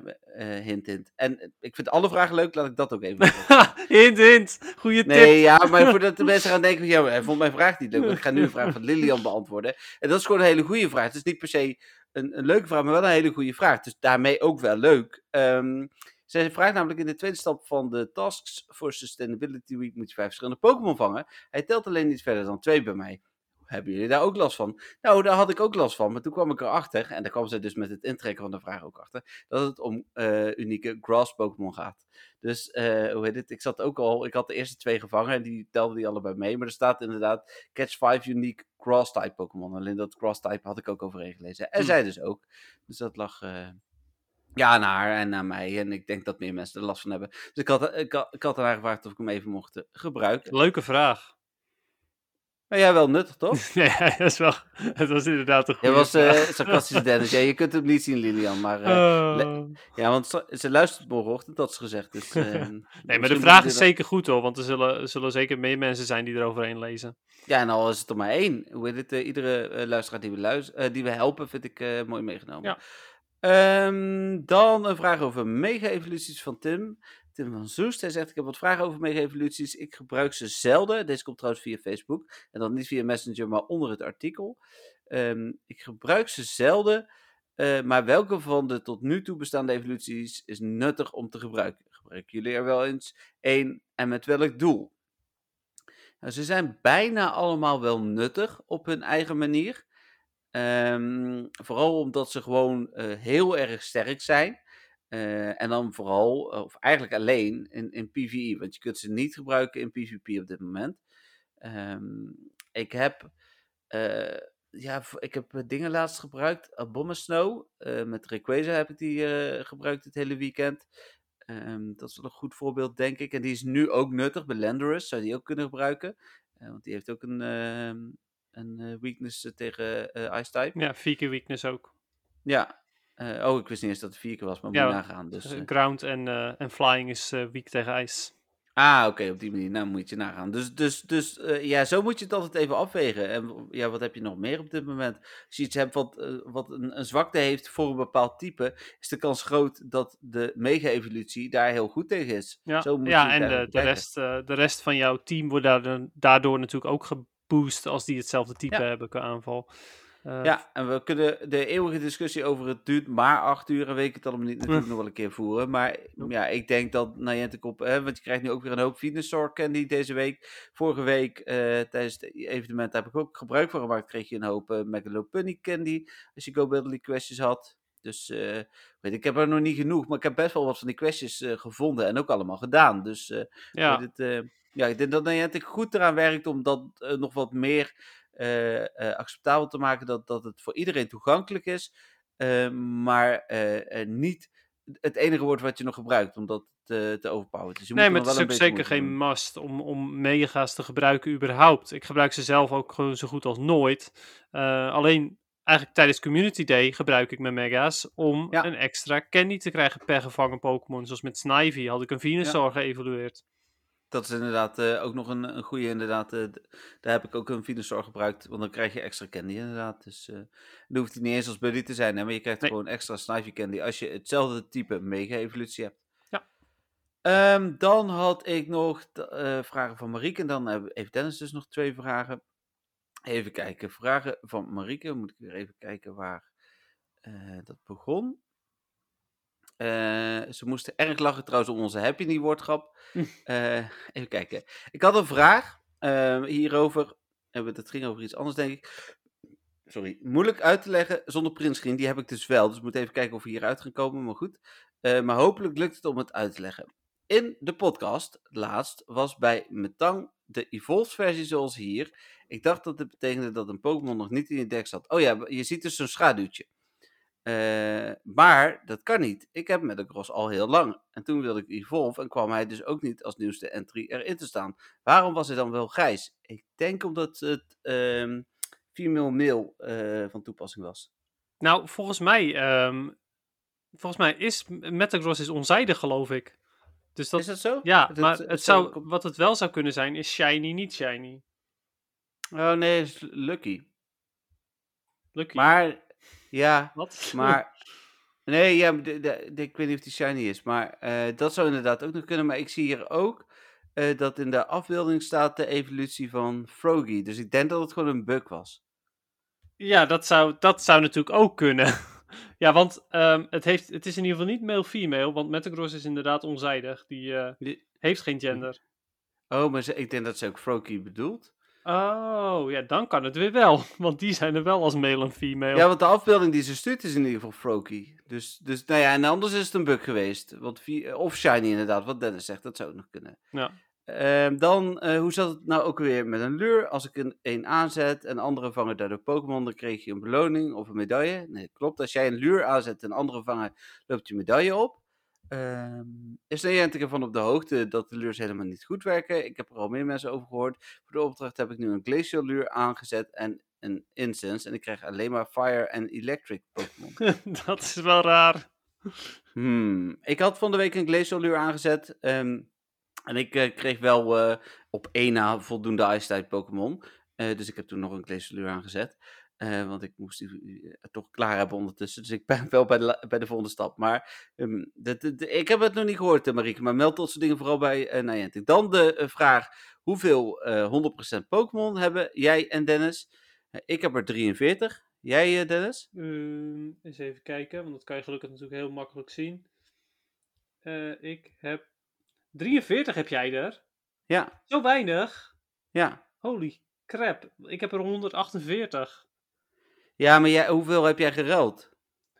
hint, hint. En ik vind alle vragen leuk. Laat ik dat ook even hint, hint. Goeie tip. Nee, ja, maar voordat de mensen gaan denken... Ja, hij vond mijn vraag niet leuk. Ik ga nu een vraag van Lilian beantwoorden. En dat is gewoon een hele goede vraag. Het is niet per se een, een leuke vraag, maar wel een hele goede vraag. Dus daarmee ook wel leuk. Ehm zij vraagt namelijk in de tweede stap van de Tasks voor Sustainability Week moet je vijf verschillende Pokémon vangen. Hij telt alleen niet verder dan twee bij mij. Hebben jullie daar ook last van? Nou, daar had ik ook last van. Maar toen kwam ik erachter, en daar kwam zij dus met het intrekken van de vraag ook achter, dat het om eh, unieke grass Pokémon gaat. Dus, eh, hoe heet het? Ik zat ook al, ik had de eerste twee gevangen en die telde die allebei mee. Maar er staat inderdaad Catch 5 unique grass type Pokémon. Alleen dat grass type had ik ook overheen gelezen. En Hm. zij dus ook. Dus dat lag. eh, ja, aan haar en aan mij. En ik denk dat meer mensen er last van hebben. Dus ik had, ik had, ik had haar gevraagd of ik hem even mocht eh, gebruiken. Leuke vraag. Maar ja, wel nuttig, toch? Ja, dat is wel. Het was inderdaad een goede was eh vraag. sarcastisch, Dennis. Ja, je kunt hem niet zien, Lilian. Maar eh, Oh. ja, want ze, ze luistert morgenochtend, dat is gezegd. Dus, Nee, maar de vraag is zeker goed hoor, want er zullen, zullen zeker meer mensen zijn die eroverheen lezen. Ja, en al is het er maar één. Hoe heet het? iedere luisteraar die we, luis- eh, die we helpen, vind ik mooi meegenomen. Ja. Ehm, dan een vraag over mega-evoluties van Tim. Tim van Zoest. Hij zegt: Ik heb wat vragen over mega-evoluties. Ik gebruik ze zelden. Deze komt trouwens via Facebook. En dan niet via Messenger, maar onder het artikel. Ehm, ik gebruik ze zelden. eh, maar welke van de tot nu toe bestaande evoluties is nuttig om te gebruiken? Gebruiken jullie er wel eens één en met welk doel? Nou, ze zijn bijna allemaal wel nuttig op hun eigen manier. Ehm, vooral omdat ze gewoon eh, heel erg sterk zijn. Eh, en dan vooral, eh, of eigenlijk alleen in, in PvE. Want je kunt ze niet gebruiken in PvP op dit moment. Ehm, ik heb, ja, ik heb dingen laatst gebruikt. Abomasnow. Snow. met Rayquaza heb ik die gebruikt het hele weekend. Ehm, dat is wel een goed voorbeeld, denk ik. En die is nu ook nuttig bij. Zou die ook kunnen gebruiken. Want die heeft ook een, een eh, weakness eh, tegen eh, Ice type. Ja, vier keer weakness ook. Ja. Oh, ik wist niet eens dat het vier keer was, maar moet Ja, je nagaan. Dus, Ground en, en flying is weak tegen ijs. Ah, oké, op die manier. Nou, moet je nagaan. Dus, dus, dus ja, zo moet je het altijd even afwegen. En ja, wat heb je nog meer op dit moment? Als je iets hebt wat, wat een, een zwakte heeft voor een bepaald type, is de kans groot dat de mega-evolutie daar heel goed tegen is. Ja, Zo moet ja en de, de, rest, de rest van jouw team wordt daardoor, daardoor natuurlijk ook geboost als die hetzelfde type Ja. hebben qua aanval. Eh, Ja, en we kunnen de eeuwige discussie over het duurt maar acht uur en weet ik het allemaal niet natuurlijk nog wel een keer voeren. Maar ja, ik denk dat Niantic op, hè, want je krijgt nu ook weer een hoop Venusaur candy deze week. Vorige week eh, tijdens het evenement heb ik ook gebruik van gemaakt, kreeg je een hoop eh Megalopunny candy als je Go Battle questjes had. Dus eh, weet, ik, heb er nog niet genoeg, maar ik heb best wel wat van die questjes eh, gevonden en ook allemaal gedaan. Dus eh, ja. het, ja, ik denk dat Niantic goed eraan werkt om dat nog wat meer acceptabel te maken. Dat, dat het voor iedereen toegankelijk is. maar niet het enige woord wat je nog gebruikt om dat te, te overpoweren. Dus Nee, maar het is ook zeker geen doen. must om, om mega's te gebruiken überhaupt. Ik gebruik ze zelf ook gewoon zo goed als nooit. Alleen eigenlijk tijdens Community Day gebruik ik mijn mega's om Ja. een extra candy te krijgen per gevangen Pokémon. Zoals met Snivy had ik een Venusaur geëvolueerd. Dat is inderdaad eh, ook nog een, een goede, inderdaad. eh, daar heb ik ook een Venusaur gebruikt, want dan krijg je extra candy inderdaad. Dus eh dan hoeft het niet eens als buddy te zijn, hè, maar je krijgt Nee. gewoon extra Snivy candy als je hetzelfde type mega-evolutie hebt. Ja. Ehm, dan had ik nog vragen van Marieke en dan hebben- heeft Dennis dus nog twee vragen. Even kijken, vragen van Marieke. Moet ik weer even kijken waar eh, dat begon. Eh, ze moesten erg lachen trouwens om onze Happy New woordgrap. Eh, even kijken. Ik had een vraag eh, hierover. Het ging over iets anders, denk ik. Sorry. Moeilijk uit te leggen zonder printscreen. Die heb ik dus wel. Dus ik moet even kijken of we hieruit gaan komen. Maar goed. Maar hopelijk lukt het om het uit te leggen. In de podcast, laatst, was bij Metang de Evolved versie zoals hier. Ik dacht dat het betekende dat een Pokémon nog niet in je deck zat. Oh ja, je ziet dus zo'n schaduwtje. Eh, maar dat kan niet. Ik heb Metagross al heel lang. En toen wilde ik Evolve en kwam hij dus ook niet als nieuwste entry erin te staan. Waarom was hij dan wel grijs? Ik denk omdat het ehm female male eh, van toepassing was. Nou, volgens mij, ehm, volgens mij is Metagross is onzijdig, geloof ik. Dus dat, is dat zo? ja, Dat- maar het zou zou, wat het wel zou kunnen zijn, is shiny, niet shiny. Oh nee, is Lucky. Lucky. Maar, ja, Wat? maar... Nee, ja, de, de, de- ik weet niet of die shiny is. Maar eh, dat zou inderdaad ook nog kunnen. Maar ik zie hier ook eh, dat in de afbeelding staat de evolutie van Froggy. Dus ik denk dat het gewoon een bug was. Ja, dat zou, dat zou natuurlijk ook kunnen. ja, want ehm, het, heeft, het is in ieder geval niet male-female, want Metagross is inderdaad onzijdig. Die eh, Die- heeft geen gender. Oh, maar ze, ik denk dat ze ook Froggy bedoelt. Oh, ja, dan kan het weer wel. Want die zijn er wel als male en female. Ja, want de afbeelding die ze stuurt is in ieder geval Froggy. Dus, dus nou ja, en anders is het een bug geweest. Want, of Shiny inderdaad, wat Dennis zegt, dat zou ook nog kunnen. Ja. Ehm, dan, eh, hoe zat het nou ook weer met een lure? Als ik een, een aanzet en anderen vangen daardoor Pokémon, dan kreeg je een beloning of een medaille. Nee, klopt. Als jij een lure aanzet en anderen vangen, loopt je medaille op. Ehm is Niantic ervan op de hoogte dat de lures helemaal niet goed werken? Ik heb er al meer mensen over gehoord. Voor de opdracht heb ik nu een Glacial lure aangezet en een Incense. En ik krijg alleen maar Fire en Electric Pokémon. dat is wel raar. Hmm. Ik had van de week een Glacial lure aangezet. ehm, en ik eh, kreeg wel eh, op één na voldoende Ice-type Pokémon. Eh, dus ik heb toen nog een lure aangezet. Want ik moest die toch klaar hebben ondertussen. Dus ik ben wel bij de, bij de volgende stap. Maar ehm, ik heb het nog niet gehoord, eh, Marieke. Maar meld dat soort dingen vooral bij Niantic. Dan de vraag. Hoeveel eh 100% Pokémon hebben jij en Dennis? Ik heb er 43. Jij, Dennis? Ehm, eens even kijken, want dat kan je gelukkig natuurlijk heel makkelijk zien. Ik heb 43 heb jij er. Ja, Zo weinig. ja. Holy crap. Ik heb er 148. Ja, maar jij, hoeveel heb jij geruild?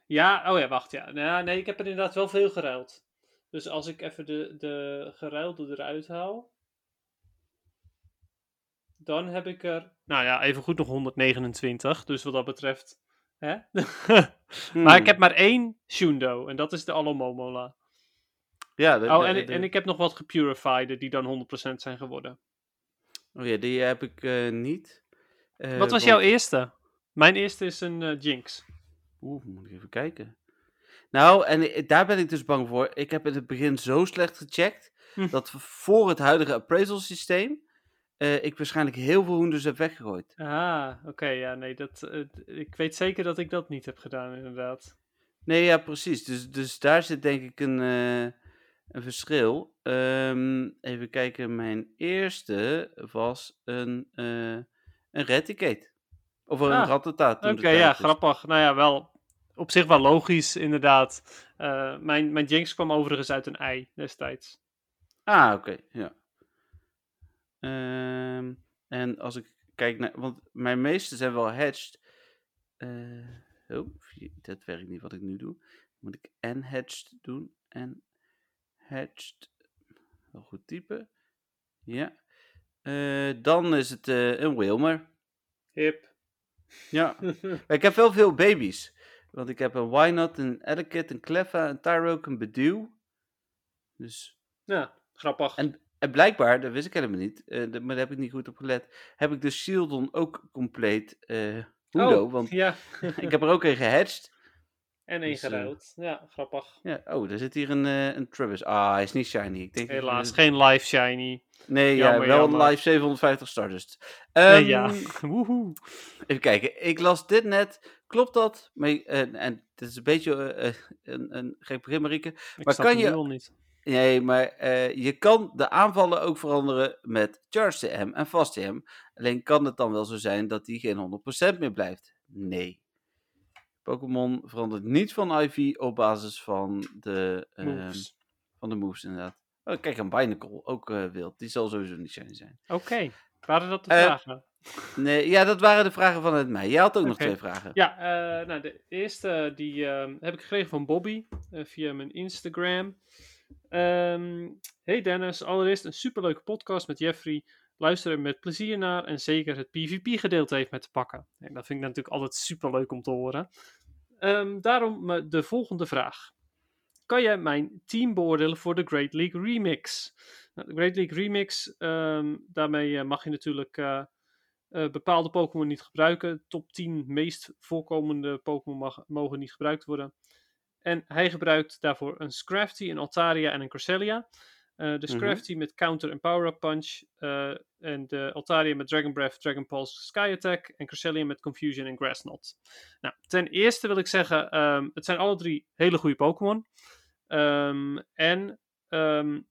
Ja, oh ja, wacht. Ja. Nou, nee, ik heb er inderdaad wel veel geruild. Dus als ik even de, de geruilde eruit haal. Dan heb ik er, nou ja, even goed nog 129. Dus wat dat betreft. Hè? maar ik Hmm. heb maar één Shundo. En dat is de Alomomola. Ja, de, Oh, de- en, de- en ik heb nog wat gepurified die dan 100% zijn geworden. oh ja, die heb ik eh, niet. Eh, Wat was want- jouw eerste? Mijn eerste is een eh, Jinx. Oeh, moet ik even kijken. Nou, en daar ben ik dus bang voor. Ik heb in het begin zo slecht gecheckt. Hm. dat voor het huidige appraisal systeem ik waarschijnlijk heel veel hoenders heb weggegooid. Ah, oké, ja, nee, dat, ik weet zeker dat ik dat niet heb gedaan, inderdaad. Nee, ja, precies. Dus, dus daar zit denk ik een, een verschil. Ehm, even kijken, mijn eerste was een, uh, een Reticate. Of een Ah, Oké, ja, grappig. Nou ja, wel op zich wel logisch, inderdaad. Eh, mijn, mijn Jinx kwam overigens uit een ei destijds. Ah, oké, ja. Ehm, en als ik kijk naar, want mijn meeste zijn wel hatched. Eh, oh, dat werkt niet wat ik nu doe. Moet ik en hatched doen en hatched. Wel goed typen. Ja. Eh, dan is het eh, een Wilmer. Hip. Ja. ik heb wel veel baby's. Want ik heb een Wynot, een Etiquette, een Cleffa, een Tyroke, een Bedew. Dus ja, grappig. En, en blijkbaar, dat wist ik helemaal niet, eh, dat- maar daar heb ik niet goed op gelet, heb ik de Shieldon ook compleet eh Hundo, oh, want ja. ik heb er ook een gehatcht. En één dus, eh, geruild. Ja, grappig. Ja, oh, daar zit hier een, eh, een Travis. Ah, hij is niet shiny. Ik denk dat- Helaas, geen live shiny. Nee, jammer, ja, wel jammer. een live 750 Stardust. Eh, Ehm, ja, woehoe. Even kijken, ik las dit net. Klopt dat? Maar, eh, en het is een beetje een, een gek begin, Marieke. Ik Maar snap kan je- niet. Nee, maar je kan de aanvallen ook veranderen met Charge TM en Fast TM. Alleen kan het dan wel zo zijn dat die geen 100% meer blijft? Nee. Pokémon verandert niet van IV op basis van de, ehm, Moves. van de moves, inderdaad. Oh, kijk, een Binacle, ook eh, wild. Die zal sowieso niet shiny zijn. Oké, waren dat de Eh, vragen? Nee, ja, dat waren de vragen vanuit mij. Jij had ook nog twee vragen. Ja, eh, nou, de eerste die ehm, heb ik gekregen van Bobby via mijn Instagram. Ehm, hey Dennis, allereerst een superleuke podcast met Jeffrey. Luister er met plezier naar en zeker het PvP-gedeelte heeft met te pakken. En dat vind ik natuurlijk altijd superleuk om te horen. Ehm, daarom me- de volgende vraag. Kan jij mijn team beoordelen voor de Great League Remix? Nou, de Great League Remix, ehm, daarmee eh, mag je natuurlijk eh, eh, bepaalde Pokémon niet gebruiken. Top 10 meest voorkomende Pokémon mogen niet gebruikt worden. En hij gebruikt daarvoor een Scrafty, een Altaria en een Eh, de Mhm. Scrafty met Counter en Power Up Punch. eh, en de Altaria met Dragon Breath, Dragon Pulse, Sky Attack. En Cresselia met Confusion en Grass Knot. Nou, ten eerste wil ik zeggen, ehm, het zijn alle drie hele goede Pokémon. Ehm, en ehm,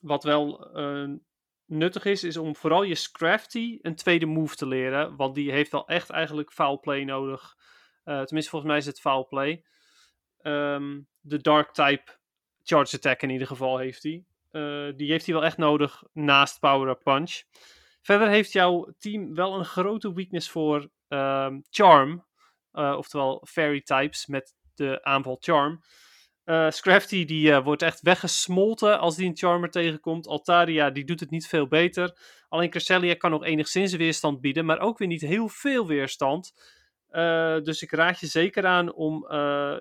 wat wel eh, nuttig is, is om vooral je Scrafty een tweede move te leren. Want die heeft wel echt eigenlijk foul play nodig. Tenminste, volgens mij is het foul play. De Dark type Charge Attack in ieder geval heeft hij. Eh, die heeft hij wel echt nodig naast Power Punch. Verder heeft jouw team wel een grote weakness voor ehm, Charm. Eh, oftewel Fairy types met de aanval Charm. Eh Scrafty die wordt echt weggesmolten als die een Charmer tegenkomt. Altaria die doet het niet veel beter. Alleen Cresselia kan nog enigszins weerstand bieden, maar ook weer niet heel veel weerstand. Dus ik raad je zeker aan om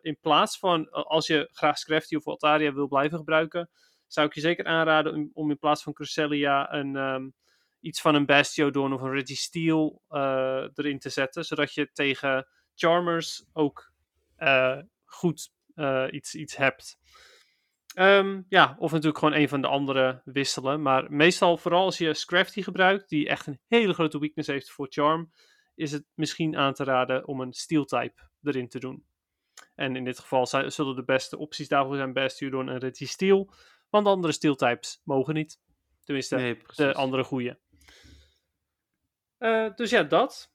in plaats van, als je graag Scrafty of Altaria wil blijven gebruiken, zou ik je zeker aanraden om, in plaats van Cresselia een, ehm, iets van een Bastiodon of een Registeel eh erin te zetten, zodat je tegen Charmers ook eh, goed eh, iets, iets hebt. Ehm, ja, of natuurlijk gewoon een van de andere wisselen. Maar meestal, vooral als je Scrafty gebruikt, die echt een hele grote weakness heeft voor Charm, is het misschien aan te raden om een Steel type erin te doen. En in dit geval zullen de beste opties daarvoor zijn Bastiodon en Registeel. Want de andere Steel types mogen niet. Tenminste, Nee, de andere goede. Eh, dus ja, dat.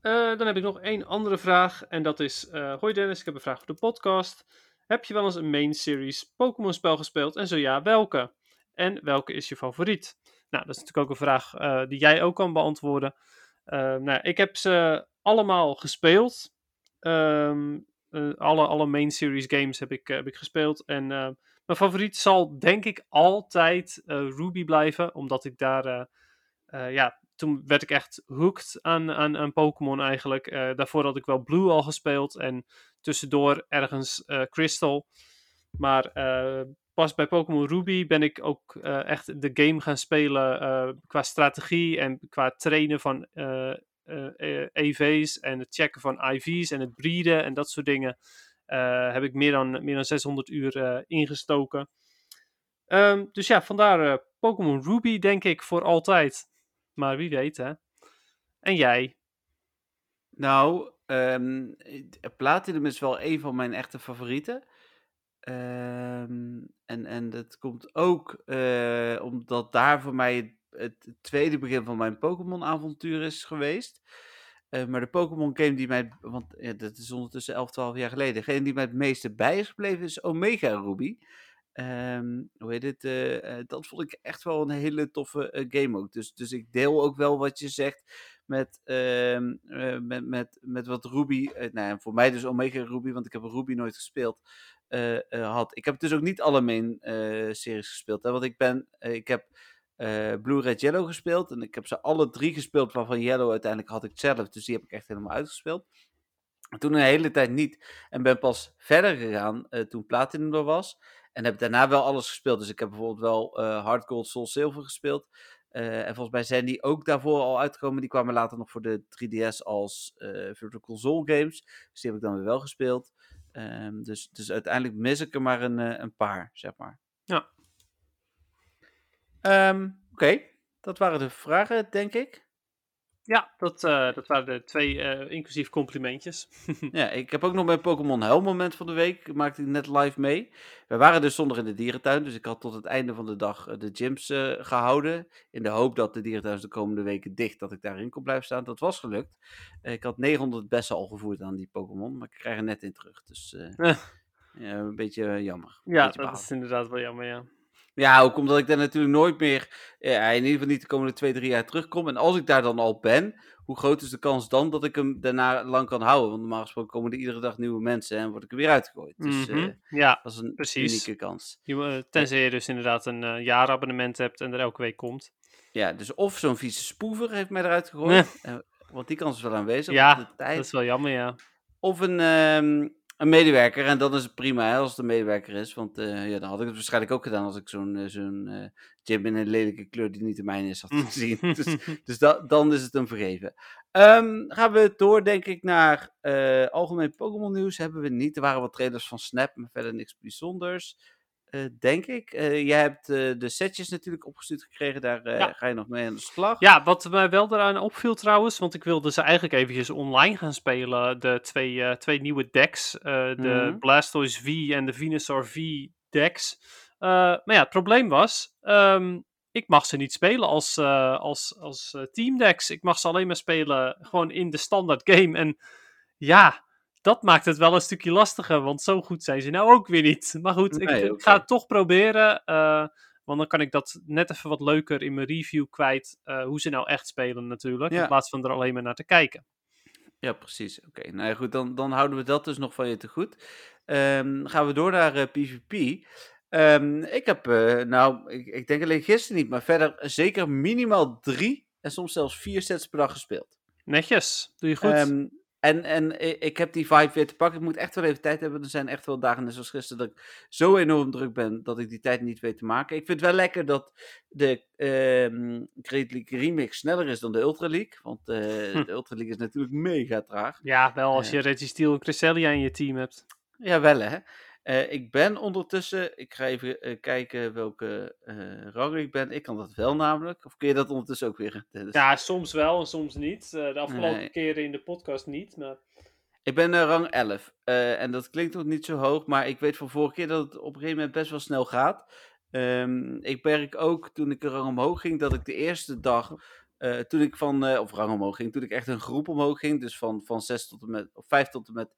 Eh, dan heb ik nog één andere vraag. En dat is: eh, Hoi Dennis, ik heb een vraag voor de podcast. Heb je wel eens een main series Pokémon spel gespeeld? En zo ja, welke? En welke is je favoriet? Nou, dat is natuurlijk ook een vraag die jij ook kan beantwoorden. Nou, ik heb ze allemaal gespeeld. Ehm, eh, alle, alle main series games heb ik, heb ik gespeeld. En mijn favoriet zal denk ik altijd eh, Ruby blijven. Omdat ik daar, eh, eh, ja, toen werd ik echt hooked aan, aan, Pokémon eigenlijk. Daarvoor had ik wel Blue al gespeeld. En tussendoor ergens Crystal. Maar pas bij Pokémon Ruby ben ik ook echt de game gaan spelen qua strategie en qua trainen van EV's en het checken van IV's en het breeden en dat soort dingen. Eh, heb ik meer dan, meer dan 600 uur eh, ingestoken. Ehm, dus ja, vandaar eh, Pokémon Ruby, denk ik, voor altijd. Maar wie weet, hè. En jij? Nou, um, Platinum is wel een van mijn echte favorieten. Ehm, en, en dat komt ook omdat daar voor mij het, het, tweede begin van mijn Pokémon-avontuur is geweest. Uh, maar de Pokémon game die mij, want dat is ondertussen 11, 12 jaar geleden, degene die mij het meeste bij is gebleven is Omega Ruby. Um, hoe heet het? Uh, dat vond ik echt wel een hele toffe game ook. Dus, dus ik deel ook wel wat je zegt met, uh, met, met, met wat Ruby, nou voor mij dus Omega Ruby, want ik heb Ruby nooit gespeeld, had. Ik heb dus ook niet alle main series gespeeld, hè, want ik ben, ik heb Blue, Red, Yellow gespeeld en ik heb ze alle drie gespeeld, waarvan Yellow uiteindelijk had ik zelf, dus die heb ik echt helemaal uitgespeeld. Toen een hele tijd niet en ben pas verder gegaan toen Platinum er was. En heb daarna wel alles gespeeld. Dus ik heb bijvoorbeeld wel uh, Hard Gold, Soul Silver gespeeld. Uh, en volgens mij zijn die ook daarvoor al uitgekomen. Die kwamen later nog voor de 3DS als uh, Virtual Console games. Dus die heb ik dan weer wel gespeeld. Um, dus, dus uiteindelijk mis ik er maar een, uh, een paar, zeg maar. Ja. Um, Oké, okay. dat waren de vragen, denk ik. Ja, dat, uh, dat waren de twee, uh, inclusief complimentjes. ja, ik heb ook nog mijn Pokémon Hel moment van de week. Maakte ik net live mee. We waren dus zondag in de dierentuin. Dus ik had tot het einde van de dag uh, de gyms gehouden. In de hoop dat de dierentuin de komende weken dicht, dat ik daarin kon blijven staan. Dat was gelukt. ik had 900 bessen al gevoerd aan die Pokémon. Maar ik krijg er net in terug. Dus ja, een beetje jammer. Ja, beetje dat is inderdaad wel jammer, ja. Ja, ook omdat ik daar natuurlijk nooit meer, ja, in ieder geval niet de komende twee, drie jaar terugkom. En als ik daar dan al ben, hoe groot is de kans dan dat ik hem daarna lang kan houden? Want normaal gesproken komen er iedere dag nieuwe mensen en word ik er weer uitgegooid. Dus mm -hmm. uh, ja, dat is een precies. unieke kans. Je, tenzij je dus inderdaad een uh, jaarabonnement hebt en er elke week komt. Ja, dus of zo'n vieze spoever heeft mij eruit gegooid. uh, want die kans is wel aanwezig. Ja, de tijd. dat is wel jammer, ja. Of een, um, een medewerker. En dan is het prima hè, als het een medewerker is. Want uh, ja, dan had ik het waarschijnlijk ook gedaan als ik zo'n uh, zo'n uh, gym in een lelijke kleur die niet de mijne is had gezien. dus dus da dan is het een vergeven. Um, gaan we door, denk ik, naar algemeen Pokémon nieuws. Hebben we niet. Er waren wat trailers van Snap, maar verder niks bijzonders. Uh, denk ik. Uh, jij hebt uh, de setjes natuurlijk opgestuurd gekregen. Daar ja. ga je nog mee aan de slag. Ja, wat mij wel eraan opviel trouwens. Want ik wilde ze eigenlijk eventjes online gaan spelen. De twee, twee nieuwe decks. de mm -hmm. Blastoise V en de Venusaur V decks. maar ja, het probleem was... Um, ik mag ze niet spelen als, als, als teamdecks. Ik mag ze alleen maar spelen gewoon in de standaard game. En ja dat maakt het wel een stukje lastiger, want zo goed zijn ze nou ook weer niet. Maar goed, nee, ik, ga het toch proberen. Uh, want dan kan ik dat net even wat leuker in mijn review kwijt. Uh, hoe ze nou echt spelen natuurlijk. Ja. In plaats van er alleen maar naar te kijken. Ja, precies. Oké, okay. nou ja, goed, dan, dan houden we dat dus nog van je te goed. Um, gaan we door naar uh, PvP. Um, ik heb, nou, ik, ik denk alleen gisteren niet, maar verder zeker minimaal drie en soms zelfs vier sets per dag gespeeld. Netjes, doe je goed. Um, en, en ik heb die vibe weer te pakken. Ik moet echt wel even tijd hebben. Er zijn echt wel dagen, net zoals gisteren, dat ik zo enorm druk ben dat ik die tijd niet weet te maken. Ik vind het wel lekker dat de Great League Remix sneller is dan de Ultra League. Want uh, hm. de Ultra League is natuurlijk mega traag. Ja, wel als je uh, Registeel en Cresselia in je team hebt. Ja, wel hè. Uh, ik ben ondertussen, ik ga even uh, kijken welke uh, rang ik ben. Ik kan dat wel namelijk. Of kun je dat ondertussen ook weer? Ja, soms wel en soms niet. de afgelopen nee. keren in de podcast niet. Maar... Ik ben rang 11. en dat klinkt nog niet zo hoog, maar ik weet van vorige keer dat het op een gegeven moment best wel snel gaat. Um, ik merk ook toen ik een rang omhoog ging, dat ik de eerste dag. toen ik van, of rang omhoog ging, toen ik echt een groep omhoog ging, dus van, van 6 tot en met, of 5 tot en met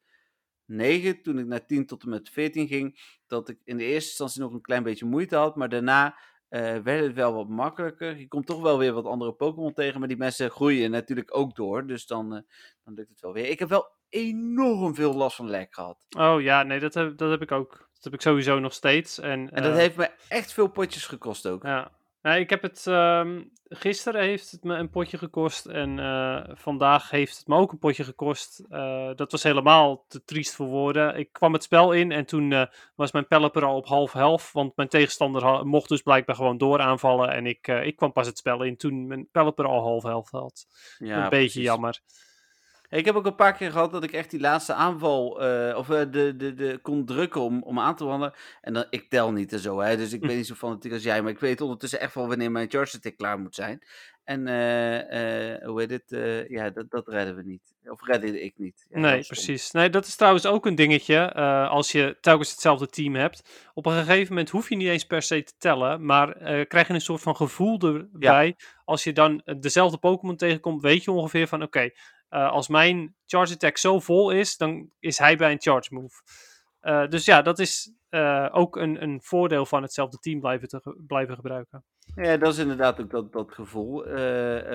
9, toen ik naar 10 tot en met 14 ging, dat ik in de eerste instantie nog een klein beetje moeite had, maar daarna uh, werd het wel wat makkelijker. Je komt toch wel weer wat andere Pokémon tegen, maar die mensen groeien natuurlijk ook door, dus dan, uh, dan lukt het wel weer. Ik heb wel enorm veel last van lek gehad. Oh ja, nee, dat heb, dat heb ik ook. Dat heb ik sowieso nog steeds. En, en dat heeft me echt veel potjes gekost ook. Ja, nou, ik heb het. Um, gisteren heeft het me een potje gekost. En uh, vandaag heeft het me ook een potje gekost. Uh, dat was helemaal te triest voor woorden. Ik kwam het spel in en toen uh, was mijn Pelipper al op half helft. Want mijn tegenstander mocht dus blijkbaar gewoon door aanvallen. En ik, ik kwam pas het spel in toen mijn Pelipper al half helft had. Ja, een beetje jammer. Ik heb ook een paar keer gehad dat ik echt die laatste aanval, uh, of uh, de, de, de, kon drukken om, om aan te wandelen. En dan, ik tel niet en zo, hè, dus ik ben niet zo fanatiek als jij. Maar ik weet ondertussen echt wel wanneer mijn charge klaar moet zijn. En uh, hoe heet het? Ja, dat, dat redden we niet. Of redde ik niet. Ja, nee, precies. Nee, dat is trouwens ook een dingetje. Als je telkens hetzelfde team hebt. Op een gegeven moment hoef je niet eens per se te tellen. Maar krijg je een soort van gevoel erbij. Ja. Als je dan dezelfde Pokémon tegenkomt, weet je ongeveer van: oké, okay, als mijn Charge Attack zo vol is, dan is hij bij een Charge Move. dus ja, dat is ook een, een voordeel van hetzelfde team blijven, te, blijven gebruiken. Ja, dat is inderdaad ook dat, dat gevoel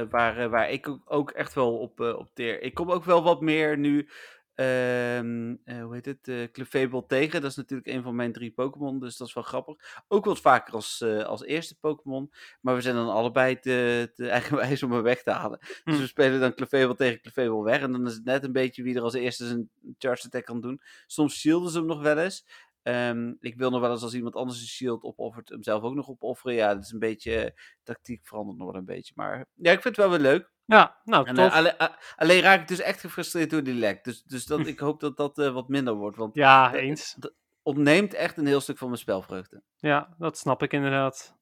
waar, waar ik ook echt wel op, op teer. Ik kom ook wel wat meer nu, ehm, hoe heet het, uh, Clefable tegen. Dat is natuurlijk een van mijn drie Pokémon, dus dat is wel grappig. Ook wat vaker als, als eerste Pokémon, maar we zijn dan allebei te, te eigenwijs om hem weg te halen. Dus hm. Dus we spelen dan Clefable tegen Clefable weg en dan is het net een beetje wie er als eerste zijn Charge Attack kan doen. Soms shielden ze hem nog wel eens. Um, ik wil nog wel eens als iemand anders een shield opoffert, hem zelf ook nog opofferen. Ja, dat is een beetje, uh, tactiek verandert nog wel een beetje. Maar ja, ik vind het wel weer leuk. Ja, nou, en, tof. Uh, alleen, alleen, raak ik dus echt gefrustreerd door die lek. Dus, dus dat, ik hoop dat dat uh, wat minder wordt. Want ja, eens. Dat ontneemt echt een heel stuk van mijn spelvreugde. Ja, dat snap ik inderdaad.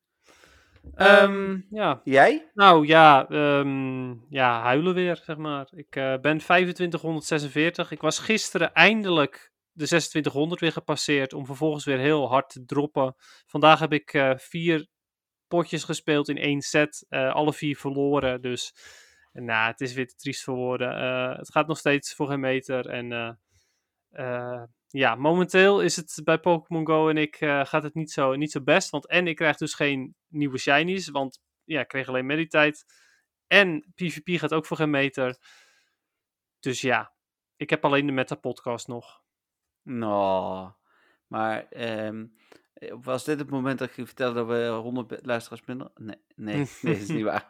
Um, ja. Jij? Nou ja, um, ja, huilen weer, zeg maar. Ik ben 2546. Ik was gisteren eindelijk de 2600 weer gepasseerd. Om vervolgens weer heel hard te droppen. Vandaag heb ik uh, vier potjes gespeeld in één set. Uh, alle vier verloren. Dus nou, het is weer te triest voor het gaat nog steeds voor geen meter. En ja, momenteel is het bij Pokémon Go en ik gaat het niet zo, niet zo best. Want en ik krijg dus geen nieuwe shinies. Want ja, ik kreeg alleen meditijd. En PvP gaat ook voor geen meter. Dus ja, ik heb alleen de meta podcast nog. Nou, maar um, was dit het moment dat ik je vertelde dat we 100 luisteraars minder? Nee, nee, nee, dat is niet waar.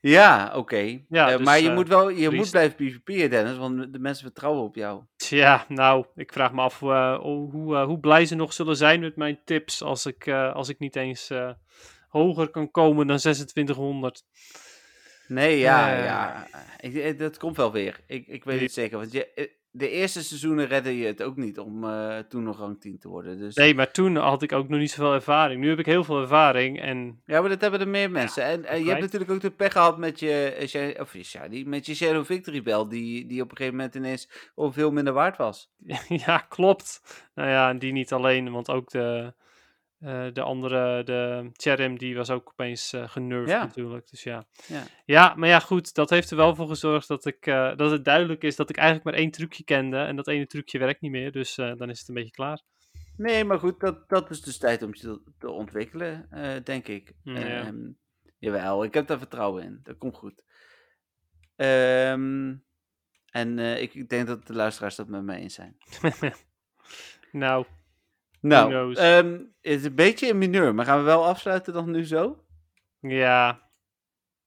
Ja, oké. Okay. Ja, uh, dus, maar je uh, moet wel, je moet blijven PvP'en, Dennis, want de mensen vertrouwen op jou. Ja, nou, ik vraag me af uh, hoe, hoe blij ze nog zullen zijn met mijn tips als ik, als ik niet eens hoger kan komen dan 2600. Nee, ja, ja. Ik, dat komt wel weer. Ik, ik weet het zeker. Want je, de eerste seizoenen redde je het ook niet om uh, toen nog rang 10 te worden. Dus... Nee, maar toen had ik ook nog niet zoveel ervaring. Nu heb ik heel veel ervaring. En... Ja, maar dat hebben er meer mensen. Ja, en, en je hebt natuurlijk ook de pech gehad met je, eh, of, ja, die, met je Shadow Victory Bell, die, die op een gegeven moment ineens veel minder waard was. ja, klopt. Nou ja, en die niet alleen, want ook de, uh, de andere, de Cherim, die was ook opeens uh, genervd ja. natuurlijk. Dus ja. ja. Ja, maar ja, goed. Dat heeft er wel voor gezorgd dat, ik, uh, dat het duidelijk is dat ik eigenlijk maar één trucje kende. En dat ene trucje werkt niet meer. Dus dan is het een beetje klaar. Nee, maar goed, dat, dat is dus tijd om je te, ontwikkelen, denk ik. Ja. Um, jawel, ik heb daar vertrouwen in. Dat komt goed. Um, en ik, ik denk dat de luisteraars dat met mij eens zijn. nou, nou, um, het is een beetje in mineur, maar gaan we wel afsluiten dan nu zo? Ja.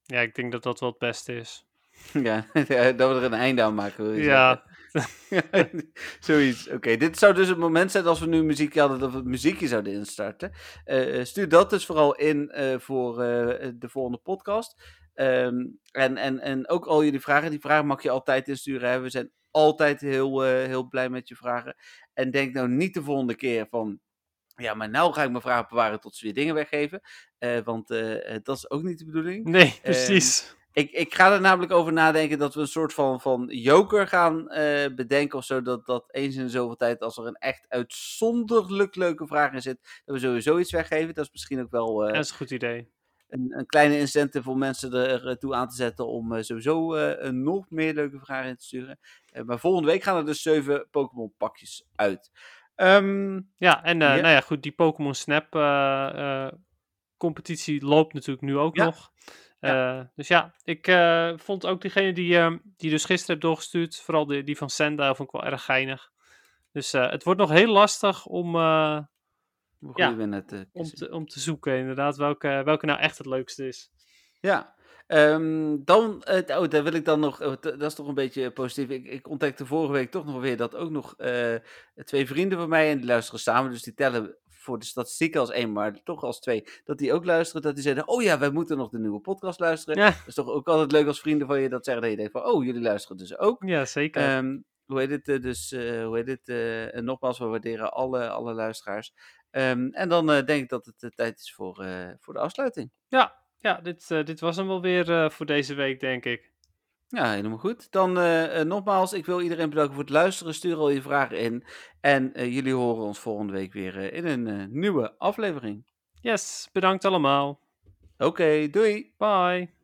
Ja, ik denk dat dat wel het beste is. Ja, dat we er een einde aan maken, wil je Ja. Zoiets. Oké, dit zou dus het moment zijn als we nu muziek hadden, dat we het muziekje zouden instarten. Uh, stuur dat dus vooral in uh, voor uh, de volgende podcast. Um, en, en, en ook al jullie vragen, die vragen mag je altijd insturen. Hè? We zijn altijd heel, heel blij met je vragen. En denk nou niet de volgende keer van. Ja, maar nou ga ik mijn vragen bewaren tot ze weer dingen weggeven. Uh, want uh, dat is ook niet de bedoeling. Nee, precies. Uh, ik, ik ga er namelijk over nadenken dat we een soort van, van joker gaan bedenken of zo. Dat, dat eens in zoveel tijd, als er een echt uitzonderlijk leuke vraag in zit, dat we sowieso iets weggeven. Dat is misschien ook wel. dat is een goed idee. Een, een, kleine incentive om mensen ertoe aan te zetten om sowieso een nog meer leuke vragen in te sturen. Maar volgende week gaan er dus zeven Pokémon pakjes uit. Um, ja, en nou ja, goed, die Pokémon Snap competitie loopt natuurlijk nu ook ja. nog. Ja. Dus ja, ik vond ook diegene die, ehm, die dus gisteren heb doorgestuurd, vooral die, die van Senda, vond ik wel erg geinig. Dus het wordt nog heel lastig om, ja, om, te, om te zoeken inderdaad welke, welke nou echt het leukste is. Ja, Um, dan, uh, oh, daar wil ik dan nog, uh, dat is toch een beetje positief. Ik, ik ontdekte vorige week toch nog weer dat ook nog uh, twee vrienden van mij, en die luisteren samen, dus die tellen voor de statistieken als één, maar toch als twee, dat die ook luisteren. Dat die zeiden, oh ja, wij moeten nog de nieuwe podcast luisteren. Ja. Dat is toch ook altijd leuk als vrienden van je dat zeggen. Dat je denkt van, oh, jullie luisteren dus ook. Ja, zeker. Ehm, hoe heet het? eh, Dus, eh, hoe heet het? eh, en nogmaals, we waarderen alle, alle luisteraars. Ehm, en dan eh, denk ik dat het eh, tijd is voor, eh, voor de afsluiting. ja, ja dit, dit was hem wel weer voor deze week, denk ik. Ja, helemaal goed. Dan nogmaals, ik wil iedereen bedanken voor het luisteren. Stuur al je vragen in. En jullie horen ons volgende week weer in een nieuwe aflevering. Yes, bedankt allemaal. Oké, doei! Bye.